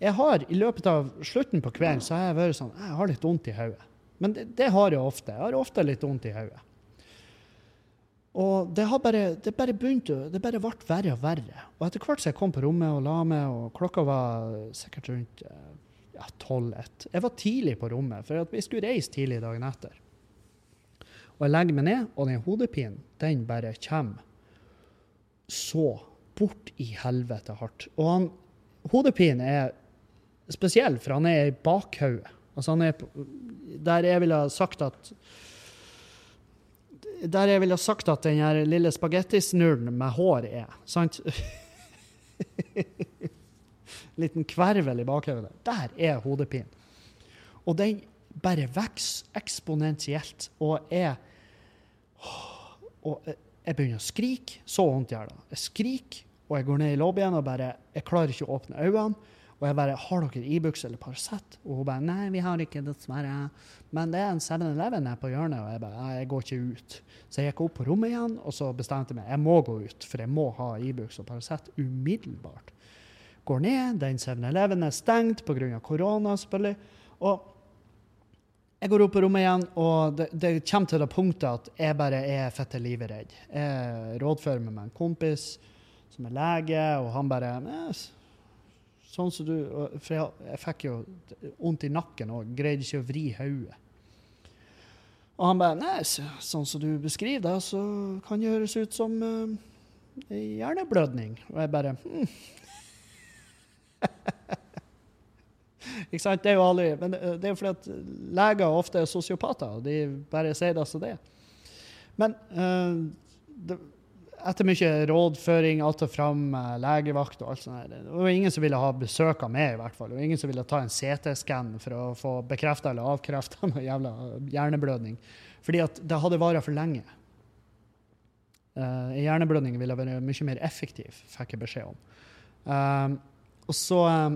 Jeg har I løpet av slutten på kvelden så har jeg vært sånn Jeg har litt vondt i hodet. Men det, det, har jeg ofte. Jeg har ofte litt vondt i hodet. Og det har bare, det bare begynt det bare ble verre og verre. Og etter hvert som jeg kom på rommet og la meg, og klokka var sikkert rundt ja, 12-1 Jeg var tidlig på rommet, for vi skulle reise tidlig dagen etter. Og jeg legger meg ned, og den hodepinen, den bare kommer så bort i helvete hardt. Og han, hodepinen er spesiell, for han er i bakhodet. Altså han er på, der jeg ville sagt at Der jeg ville sagt at den her lille spagettisnurren med hår er. Sant? Liten kvervel i bakhodet. Der er hodepinen. Og den bare vokser eksponentielt. Og jeg Og jeg begynner å skrike. Så vondt gjør det. Jeg skriker, og jeg går ned i lobbyen og bare Jeg klarer ikke å åpne øynene. Og jeg bare 'Har dere Ibux eller Paracet?' Og hun bare 'Nei, vi har ikke, dessverre'. Men det er en 7-Eleven her på hjørnet, og jeg bare 'Jeg går ikke ut'. Så jeg gikk opp på rommet igjen, og så bestemte jeg meg. Jeg må gå ut, for jeg må ha Ibux og Paracet umiddelbart. Går ned, den 7-Eleven er stengt pga. korona, selvfølgelig. Og jeg går opp på rommet igjen, og det, det, kommer til det punktet at jeg bare er fette livredd. Jeg rådfører med meg en kompis som er lege, og han bare Sånn som du For jeg, jeg fikk jo vondt i nakken og greide ikke å vri hodet. Og han bare Nei, sånn som du beskriver det, så kan det høres ut som uh, hjerneblødning. Og jeg bare hm. Ikke sant? Det er jo aldri Men det er jo fordi at leger ofte er sosiopater, og de bare sier det som det er. Men uh, det, etter mye rådføring, alt og fram, legevakt og alt sånt. Det var ingen som ville ha besøk av meg, i hvert fall. Og ingen som ville ta en CT-skann for å få bekrefta eller avkrefta noe jævla hjerneblødning. Fordi at det hadde vart for lenge. Uh, hjerneblødning ville vært mye mer effektiv, fikk jeg beskjed om. Um, og så um,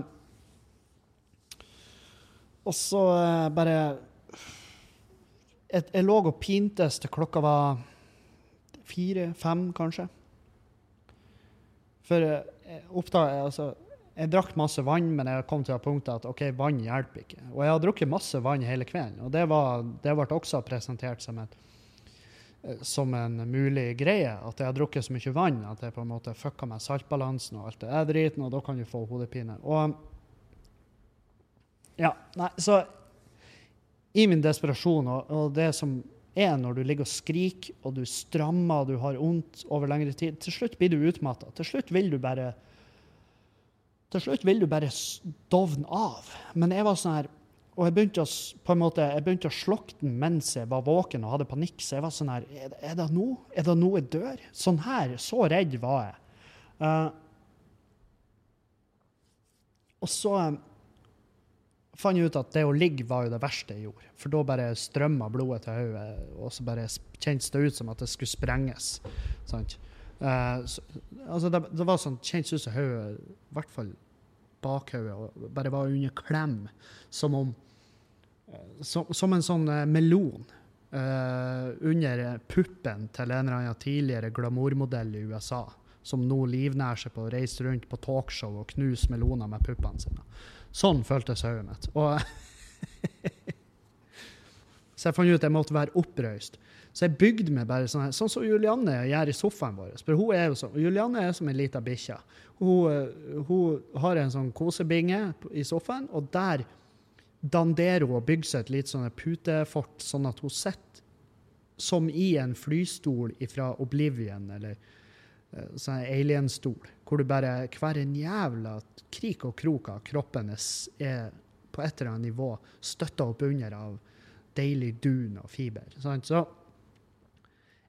Og så uh, bare jeg, jeg lå og pintes til klokka var fire-fem, kanskje. For jeg, oppdaget, oppdag, altså, jeg drakk masse vann, men jeg kom til det punktet at ok, vann hjelper ikke. Og jeg har drukket masse vann hele kvelden, og det, var, det ble også presentert som, et, eh, som en mulig greie. At jeg har drukket så mye vann at jeg på en måte fucka med saltbalansen og alt det er driten, og da kan du få hodepine. Og ja, nei, så i min desperasjon og, og det som er når du ligger og skriker og du strammer og du har vondt over lengre tid. Til slutt blir du utmatta. Til slutt vil du bare til slutt vil du bare dovne av. Men jeg var sånn her og jeg begynte, å, på en måte, jeg begynte å slokke den mens jeg var våken og hadde panikk. Så jeg var sånn her Er er det nå? Er det nå jeg dør? Sånn her. Så redd var jeg. Uh, og så fant ut at det å ligge var jo det verste jeg gjorde. For da bare strømma blodet til hodet, og så bare kjentes det ut som at det skulle sprenges. Sant? Uh, så, altså det, det, var sånn, kjentes ut som hodet, i hvert fall bakhodet, bare var under klem. Som om eh, som, som en sånn eh, melon Uh, under puppen til en eller annen tidligere glamourmodell i USA, som nå livnærer seg på å reise rundt på talkshow og knuse meloner med puppene sine. Sånn føltes hodet mitt. Så jeg fant ut at jeg måtte være opprøyst. Så jeg bygde meg bare sånn, sånn som Julianne gjør i sofaen vår. For hun er jo sånn, Julianne er som en lita bikkje. Hun, eh, hun, har en sånn kosebinge i sofaen, og der danderer hun og bygger seg et lite sånn putefort, sånn at hun sitter som i en flystol fra Oblivion, eller sånn alienstol, hvor du bare hver en jævla krik og krok av kroppen er på et eller annet nivå støtta opp under av deilig dun og fiber. Sant? Så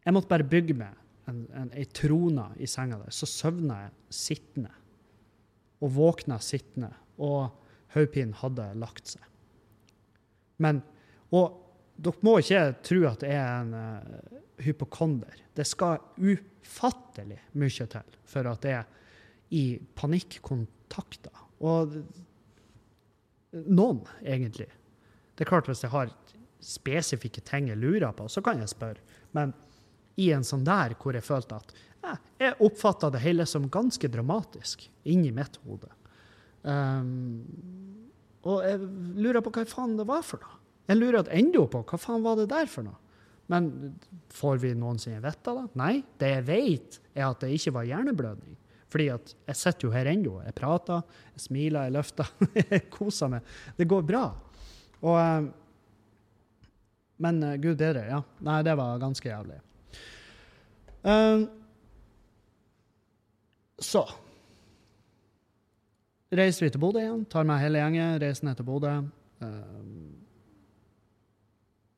jeg måtte bare bygge meg en, en, ei trone i senga der. Så søvna jeg sittende. Og våkna sittende. Og hodepinen hadde lagt seg. Men Og dere må ikke tro at jeg er en uh, hypokonder. Det skal ufattelig mye til for at jeg i panikkontakter. Og noen, egentlig. Det er klart Hvis jeg har spesifikke ting jeg lurer på, så kan jeg spørre. Men i en sånn der hvor jeg følte at eh, jeg oppfatta det hele som ganske dramatisk inni mitt hode. Um, og jeg lurer på hva faen det var for noe. Jeg lurer ennå på hva faen var det der for noe. Men får vi noensinne vite det? Nei. Det jeg vet, er at det ikke var hjerneblødning. Fordi at jeg sitter jo her ennå. Jeg prater, jeg smiler, jeg løfter. jeg koser meg. Det går bra. Og, ehm, men uh, gud bedre, ja. Nei, det var ganske jævlig. Um, så reiser vi til Bodø igjen. Tar med hele gjengen, reiser ned til Bodø. Um,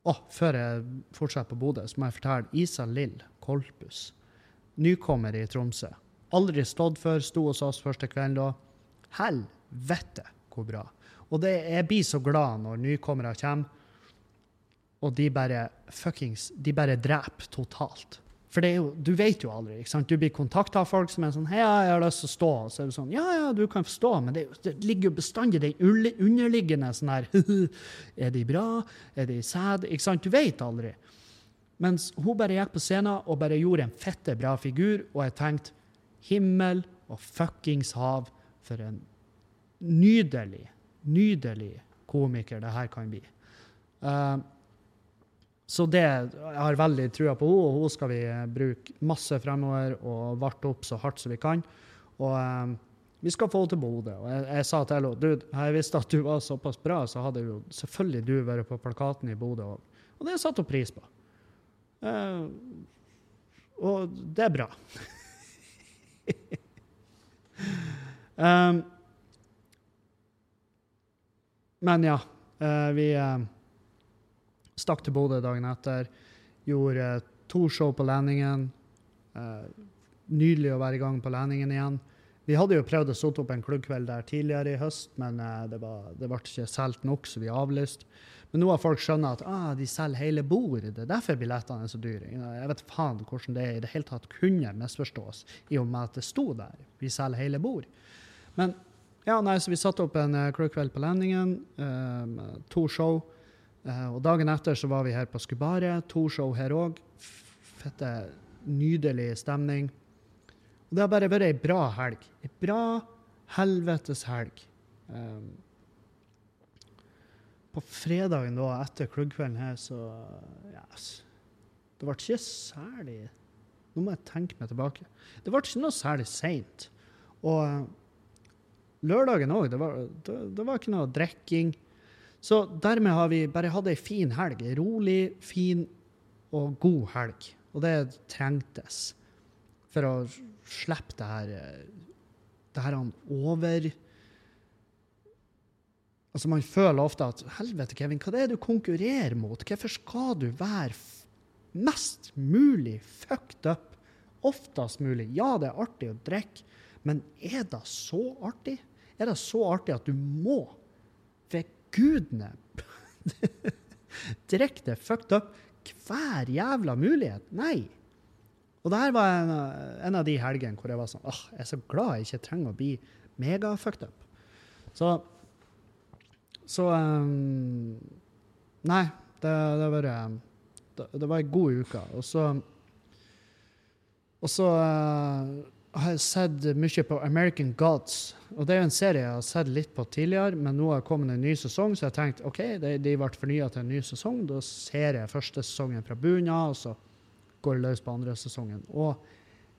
oh, før jeg fortsetter på Bodø, så må jeg fortelle Isa Lill Kolpus. Nykommer i Tromsø. Aldri stått før. Sto hos oss første kvelden da. Helvete hvor bra. Og det, jeg blir så glad når nykommere kommer, og de bare fuckings De bare dreper totalt. For jo, du vet jo aldri. ikke sant? Du blir kontakta av folk som er sånn 'Hei, jeg har lyst til å stå.' Og så er det sånn 'Ja, ja, du kan stå', men det, det ligger jo bestandig den underliggende sånn her 'Er de bra? Er de sad?' Ikke sant? Du vet aldri. Mens hun bare gikk på scenen og bare gjorde en fette bra figur, og jeg tenkte 'Himmel og fuckings hav, for en nydelig, nydelig komiker det her kan bli'. Uh, så det jeg har veldig trua på henne, og hun skal vi bruke masse fremover og varte opp så hardt som vi kan. Og um, vi skal få henne til Bodø. Og jeg, jeg sa til henne dude, jeg visste at du var såpass bra, så hadde jo selvfølgelig du vært på plakaten i Bodø òg. Og det satte hun pris på. Uh, og det er bra. um, men ja, uh, vi uh, Stakk til Bodø dagen etter. Gjorde to show på Landingen. Uh, nydelig å være i gang på Landingen igjen. Vi hadde jo prøvd å sette opp en klubbkveld der tidligere i høst, men uh, det, var, det, ble ikke solgt nok, så vi avlyste. Men nå har folk skjønt at ah, de selger hele bordet, Det er derfor billettene er så dyre. Jeg vet faen hvordan det i det hele tatt kunne misforstås, i og med at det sto der. Vi selger hele bord. Men ja, nei, så vi satte opp en uh, klubbkveld på Landingen. Um, to show. Uh, og dagen etter så var vi her på Skubaret. To show her òg. Fette, nydelig stemning. Og det har bare vært ei bra helg. Ei bra helvetes helg. Um, på fredagen da, etter klubbkvelden her, så yes, Det ble ikke særlig Nå må jeg tenke meg tilbake. Det ble ikke noe særlig seint. Og uh, lørdagen òg, det, det, det, var ikke noe drikking. Så dermed har vi bare hatt ei fin helg. en rolig, fin og god helg. Og det trengtes for å slippe det her det her over Altså Man føler ofte at helvete, Kevin, hva det er du konkurrerer mot? Hvorfor skal du være mest mulig fucked up oftest mulig? Ja, det er artig å drikke, men er det så artig? Er det så artig at du må gudene Direkte fucked up hver jævla mulighet. Nei. Og det her var en, en, av de helgene hvor jeg var sånn åh, jeg er så glad jeg ikke trenger å bli mega fucked up. Så, så um, Nei, det, det, var, det, det var ei god uke. Og så Og så uh, har jeg sett mye på American Gods. Og det er jo en serie jeg har sett litt på tidligere, men nå har det kommet en ny sesong, så jeg tenkte OK, de, de ble fornya til en ny sesong. Da ser jeg første sesongen fra bunnen av, og så går det løs på andre sesongen. Og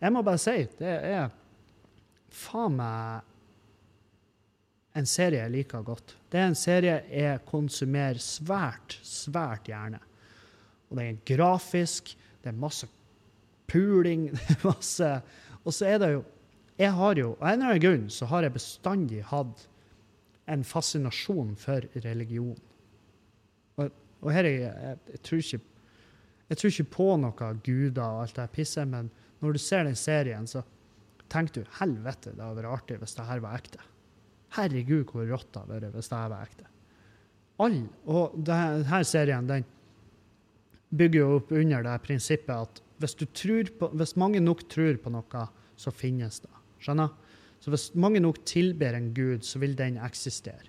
jeg må bare si, det er faen meg en serie jeg liker godt. Det er en serie jeg konsumerer svært, svært gjerne. Og det er grafisk, det er masse puling, det er masse Og så er det jo Jeg har jo, av en eller annen grunn, så har jeg bestandig hatt en fascinasjon for religion. Og, og her er jeg, jeg, jeg, tror ikke jeg tror ikke på noe guder og alt det pisset, men når du ser den serien, så tenker du helvete, det hadde vært artig hvis det her var ekte. Herregud, hvor rått det hadde vært hvis det her var ekte. All, og denne serien den bygger jo opp under det prinsippet at hvis, på, hvis, mange nok tror på noe, så finnes det. Skjønner? Så hvis mange nok tilber en gud, så vil den eksistere.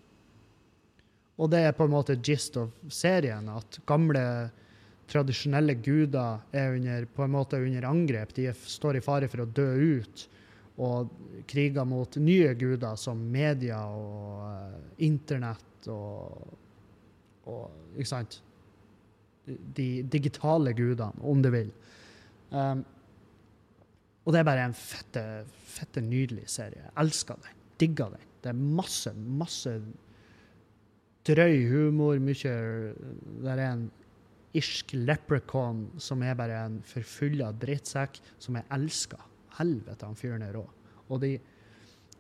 Og det er på en måte gist of serien, at gamle, tradisjonelle guder er under, på en måte under angrep. De står i fare for å dø ut og kriger mot nye guder som media og uh, internett og, og Ikke sant? De digitale gudene, om du vil. Um, og det er bare en fette, fette nydelig serie. Jeg elsker den. Digger den. Det er masse, masse drøy humor. Mye Det er en irsk leprechaun som er bare en forfulla drittsekk som jeg elsker helvete, han fyren er rå. Og de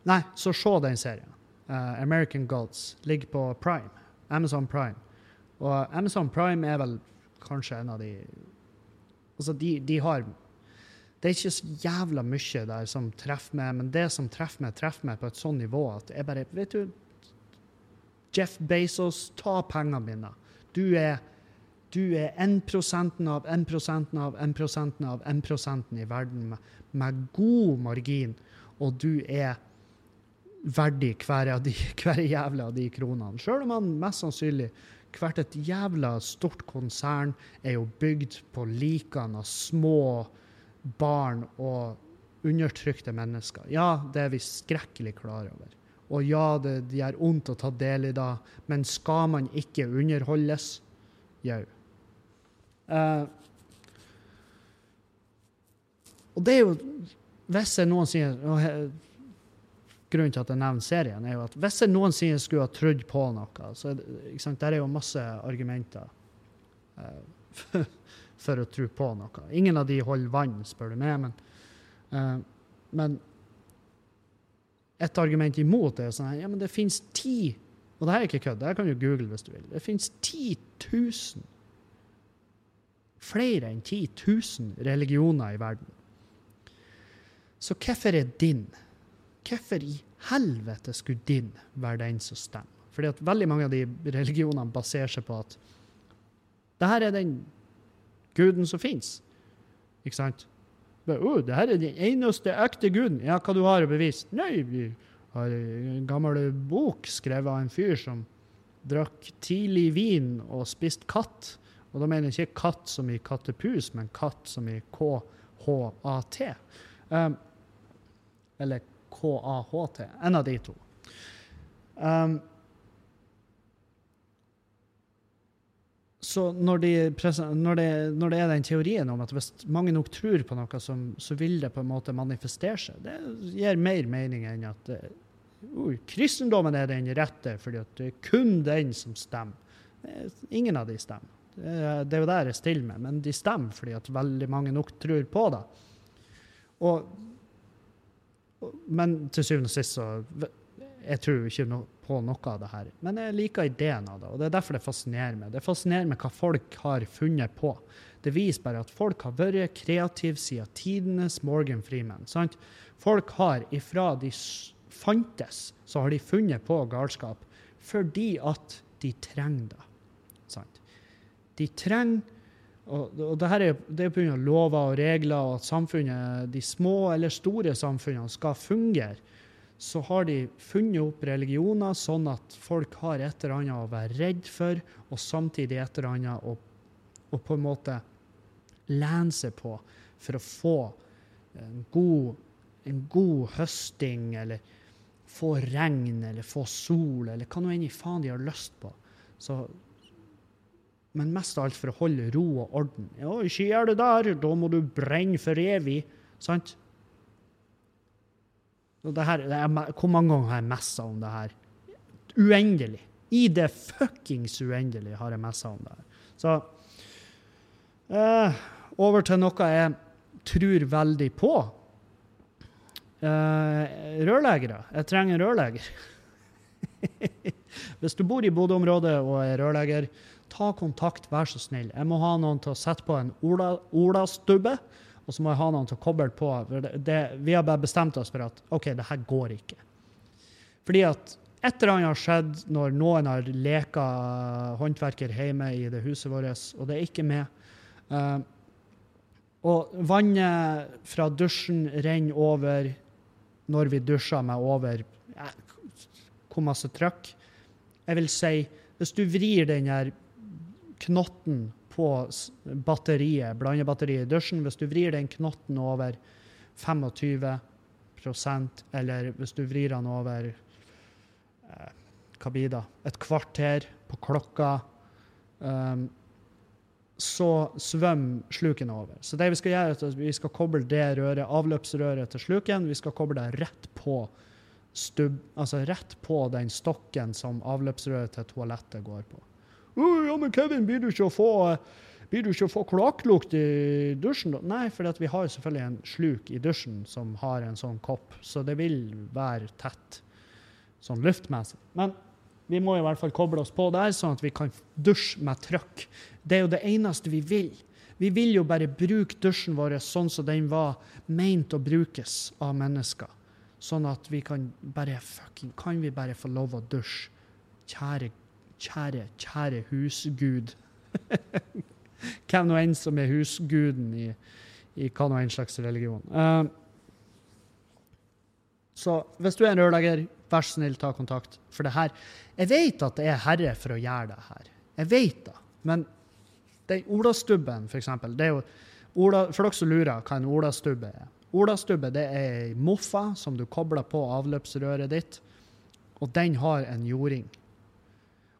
Nei, så se den serien. Uh, American Gods ligger på Prime. Amazon Prime. Og Amazon Prime er vel kanskje en av de Altså, de, de har Det er ikke så jævla mye der som treffer meg, men det som treffer meg, treffer meg på et sånt nivå at jeg bare Vet du, Jeff Bezos, ta pengene mine. Du er du er 1% av 1% av 1% av 1% i verden med, med, god margin, og du er verdig hver, av de, hver jævla av de kronene. Sjøl om han mest sannsynlig hvert et jævla stort konsern er jo bygd på likene av små barn og undertrykte mennesker. Ja, det er vi skrekkelig klar over. Og ja, det, gjør vondt å ta del i det, men skal man ikke underholdes? Jau. Uh, og det er jo Hvis jeg noensinne Grunnen til at jeg nevner serien, er jo at hvis jeg noensinne skulle ha trodd på noe, så sant, der er jo masse argumenter uh, for å tro på noe. Ingen av de holder vann, spør du meg, men, uh, men et argument imot er sånn ja, men det finnes ti Og det her er ikke kødd, det her kan du google hvis du vil. Det finnes 10 000 flere enn 10 000 religioner i verden. Så hvorfor er din? Hvorfor i helvete skulle din være den som stemmer? Fordi at veldig mange av de religionene baserer seg på at det her er den guden som fins. Ikke sant? Oh, det her er den eneste ekte guden. Ja, hva du har å bevise? Nei, vi har en gammel bok skrevet av en fyr som drakk tidlig vin og spiste katt. Og da mener jeg ikke katt som i kattepus, men katt som i KHAT. Um, eller KAHT. En av de to. Um, så når, de, når, det, når, det, er den teorien om at hvis mange nok tror på noe, som, så vil det på en måte manifestere seg, det gir mer mening enn at uh, kristendommen er den rette, fordi det er kun den som stemmer. Ingen av de stemmer. Det er jo der jeg stiller med, men de stemmer fordi at veldig mange nok tror på det. Og, men til syvende og sist så Jeg tror ikke no, på noe av det her. Men jeg liker ideen av det, og det er derfor det fascinerer meg. Det fascinerer meg hva folk har funnet på. Det viser bare at folk har vært kreative siden tidenes Morgan Freeman. Sant? Folk har ifra de fantes, så har de funnet på galskap fordi at de trenger det. De trenger og, og det her er, det er pga. lover og regler, og at samfunnet, de små eller store samfunnene skal fungere. så har de funnet opp religioner sånn at folk har et eller annet å være redd for, og samtidig et eller annet å, å på en måte lene seg på for å få en god, en god høsting, eller få regn, eller få sol, eller hva nå enn i faen de har lyst på. Så, men mest av alt for å holde ro og orden. Ja, ikke gjør det der, da må du brenne for evig. Sant? Det her, det er, hvor mange ganger har jeg messa om det her? Uendelig. I det fuckings uendelige har jeg messa om det her. Så eh, over til noe jeg tror veldig på. Uh, rørleggere. Jeg trenger en rørlegger. Hvis du bor i Bodø-området og er rørlegger, ta kontakt, vær så snill. Jeg må ha noen til å sette på en Ola-stubbe. Ola og så må jeg ha noen til å koble på. Det, det, vi har bare bestemt oss for at OK, det her går ikke. Fordi at et eller annet har skjedd når noen har leka håndverker hjemme i det huset vårt, og det er ikke med. Uh, og vannet fra dusjen renner over når vi dusjer med over hvor masse trykk. Jeg vil si, hvis du vrir den der knotten på batteriet, blandebatteriet i dusjen. Hvis du vrir den knotten over 25% eller hvis du vrir den over eh, hva blir det, et kvarter på klokka, um, så svømmer sluken over. Så det vi skal gjøre, er at vi skal koble det røret, avløpsrøret til sluken. Vi skal koble det rett på stubb, altså rett på den stokken som avløpsrøret til toalettet går på ja, men Kevin, blir du ikke å få blir få kloakklukt i dusjen? da? Nei, for vi har selvfølgelig en sluk i dusjen som har en sånn kopp, så det vil være tett sånn luftmessig. Men vi må i hvert fall koble oss på der, sånn at vi kan dusje med trøkk. Det er jo det eneste vi vil. Vi vil jo bare bruke dusjen vår sånn som den var meint å brukes av mennesker. Sånn at vi kan bare fucking Kan vi bare få lov å dusje? Kjære Kjære, kjære husgud. Hvem nå enn som er husguden i, i hva nå enn slags religion. Uh, så hvis du er en rørlegger, vær så snill, ta kontakt. For det her Jeg vet at det er herre for å gjøre det her. Jeg vet det. Men den olastubben, for eksempel det er jo, Ola, For dere som lurer hva en olastubbe er. Olastubbe er ei moffa som du kobler på avløpsrøret ditt, og den har en jording.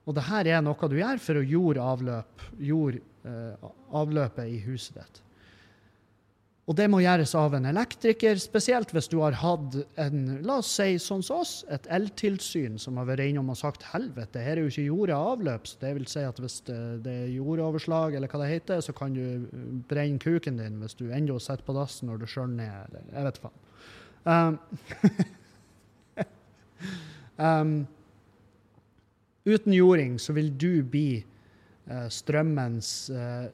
Og det her er noe du gjør for å jorde avløp, jord, eh, avløpet i huset ditt. Og det må gjøres av en elektriker, spesielt hvis du har hatt en, la oss si sånn som oss, et eltilsyn som har vært innom og sagt helvete, her er jo ikke jorda avløp. Så det vil si at hvis det, det, er jordoverslag, eller hva det heter, så kan du brenne kuken din hvis du ennå sitter på dassen når du skjønner ned, eller jeg vet faen. Um, um, Uten jording så vil du bli uh, strømmens uh,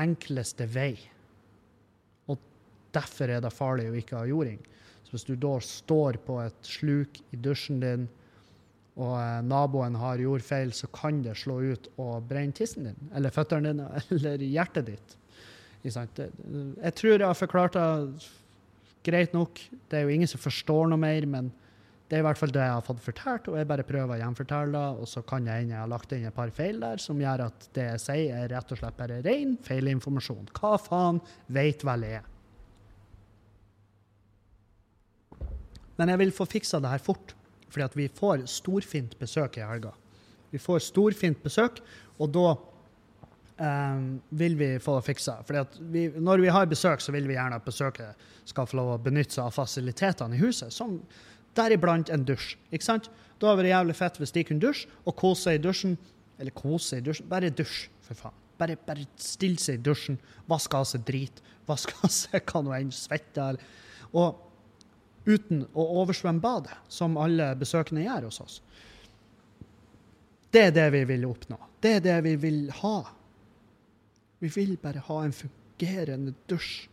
enkleste vei. Og derfor er det farlig å ikke ha jording. Så hvis du da står på et sluk i dusjen din, og uh, naboen har jordfeil, så kan det slå ut og brenne tissen din, eller føttene dine, eller hjertet ditt. Jeg tror jeg har forklart det greit nok. Det er jo ingen som forstår noe mer, men det er i hvert fall det jeg har fått fortalt, og jeg bare prøver å gjenfortelle det. Og så kan jeg hende jeg har lagt inn et par feil der som gjør at det jeg sier, er rett og slett bare ren feilinformasjon. Hva faen veit vel jeg? Men jeg vil få fiksa det her fort, fordi at vi får storfint besøk i helga. Vi får storfint besøk, og da um, vil vi få det fiksa. For når vi har besøk, så vil vi gjerne at besøket skal få lov å benytte seg av fasilitetene i huset. som Deriblant en dusj. ikke sant? Da hadde det vært jævlig fett hvis de kunne dusje og kose seg i dusjen. Eller kose seg i dusjen. Bare dusj, for faen. Bare, bare stille seg i dusjen, vaske av seg drit, vaske av seg hva nå enn, svette Og uten å oversvømme badet, som alle besøkende gjør hos oss. Det er det vi vil oppnå. Det er det vi vil ha. Vi vil bare ha en fungerende dusj.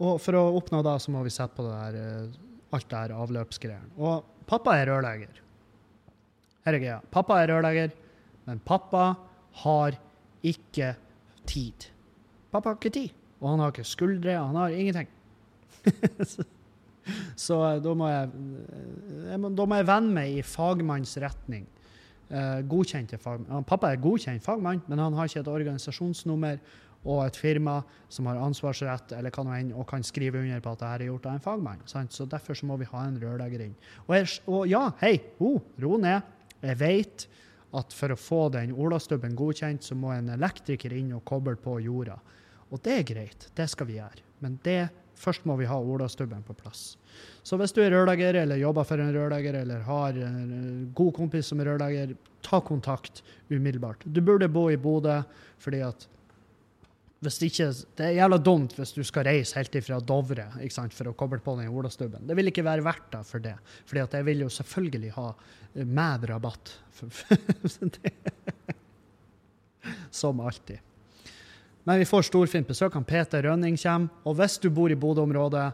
Og for å oppnå det, så må vi sette på det der eh, alt det her avløpsgreiene. Og pappa er rørlegger. Her er greia. Pappa er rørlegger, men pappa har ikke tid. Pappa har ikke tid, og han har ikke skuldre, han har ingenting. Så eh, da må jeg, eh, jeg må, Da må jeg vende meg i fagmanns retning. Eh, godkjente fagmann. Pappa er godkjent fagmann, men han har ikke et organisasjonsnummer og et firma som har ansvarsrett eller enn, og kan skrive under på at dette er gjort av en fagmann. Sant? Så Derfor så må vi ha en rørlegger inn. Og, og ja, hei, oh, ro ned. Jeg vet at for å få den olastubben godkjent, så må en elektriker inn og koble på jorda. Og det er greit, det skal vi gjøre. Men det, først må vi ha olastubben på plass. Så hvis du er rørlegger, eller jobber for en rørlegger, eller har en god kompis som er rørlegger, ta kontakt umiddelbart. Du burde bo i Bodø, fordi at hvis ikke, Det er jævla dumt hvis du skal reise helt ifra Dovre sant, for å koble på den olastubben. Det vil ikke være verdt det for det. For jeg vil jo selvfølgelig ha eh, med rabatt. Som alltid. Men vi får storfint besøk. Han Peter Rønning kommer. Og hvis du bor i Bodø-området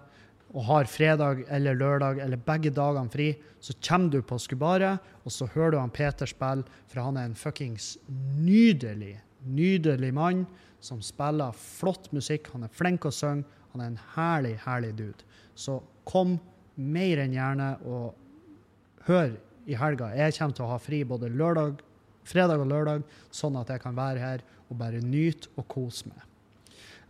og har fredag eller lørdag eller begge dagene fri, så kommer du på Skubaret, og så hører du han Peter spille, for han er en fuckings nydelig, nydelig mann som spiller flott musikk. Han er flink å synge. Han er en herlig, herlig dude. Så kom mer enn gjerne og hør i helga. Jeg kommer til å ha fri både lørdag, fredag og lørdag, sånn at jeg kan være her og bare nyte og kose meg.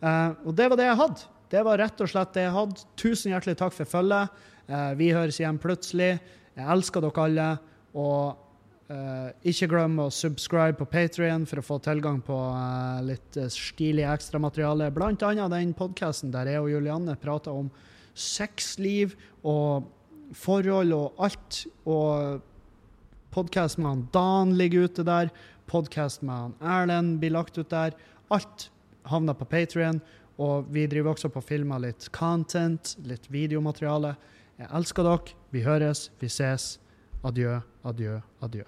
Uh, og det var det jeg hadde. Det var rett og slett det jeg hadde. Tusen hjertelig takk for følget. Uh, vi høres igjen plutselig. Jeg elsker dere alle. Og Uh, ikke glem å subscribe på Patrion for å få tilgang på uh, litt uh, stilig ekstramateriale. Blant annet den podkasten der jeg og Julianne prater om sexliv og forhold og alt. Og podkast med han Dan ligger ute der. Podkast med han Erlend blir lagt ut der. Alt havner på Patrion. Og vi driver også på å filme litt content, litt videomateriale. Jeg elsker dere. Vi høres, vi ses. Adjø, adjø, adjø.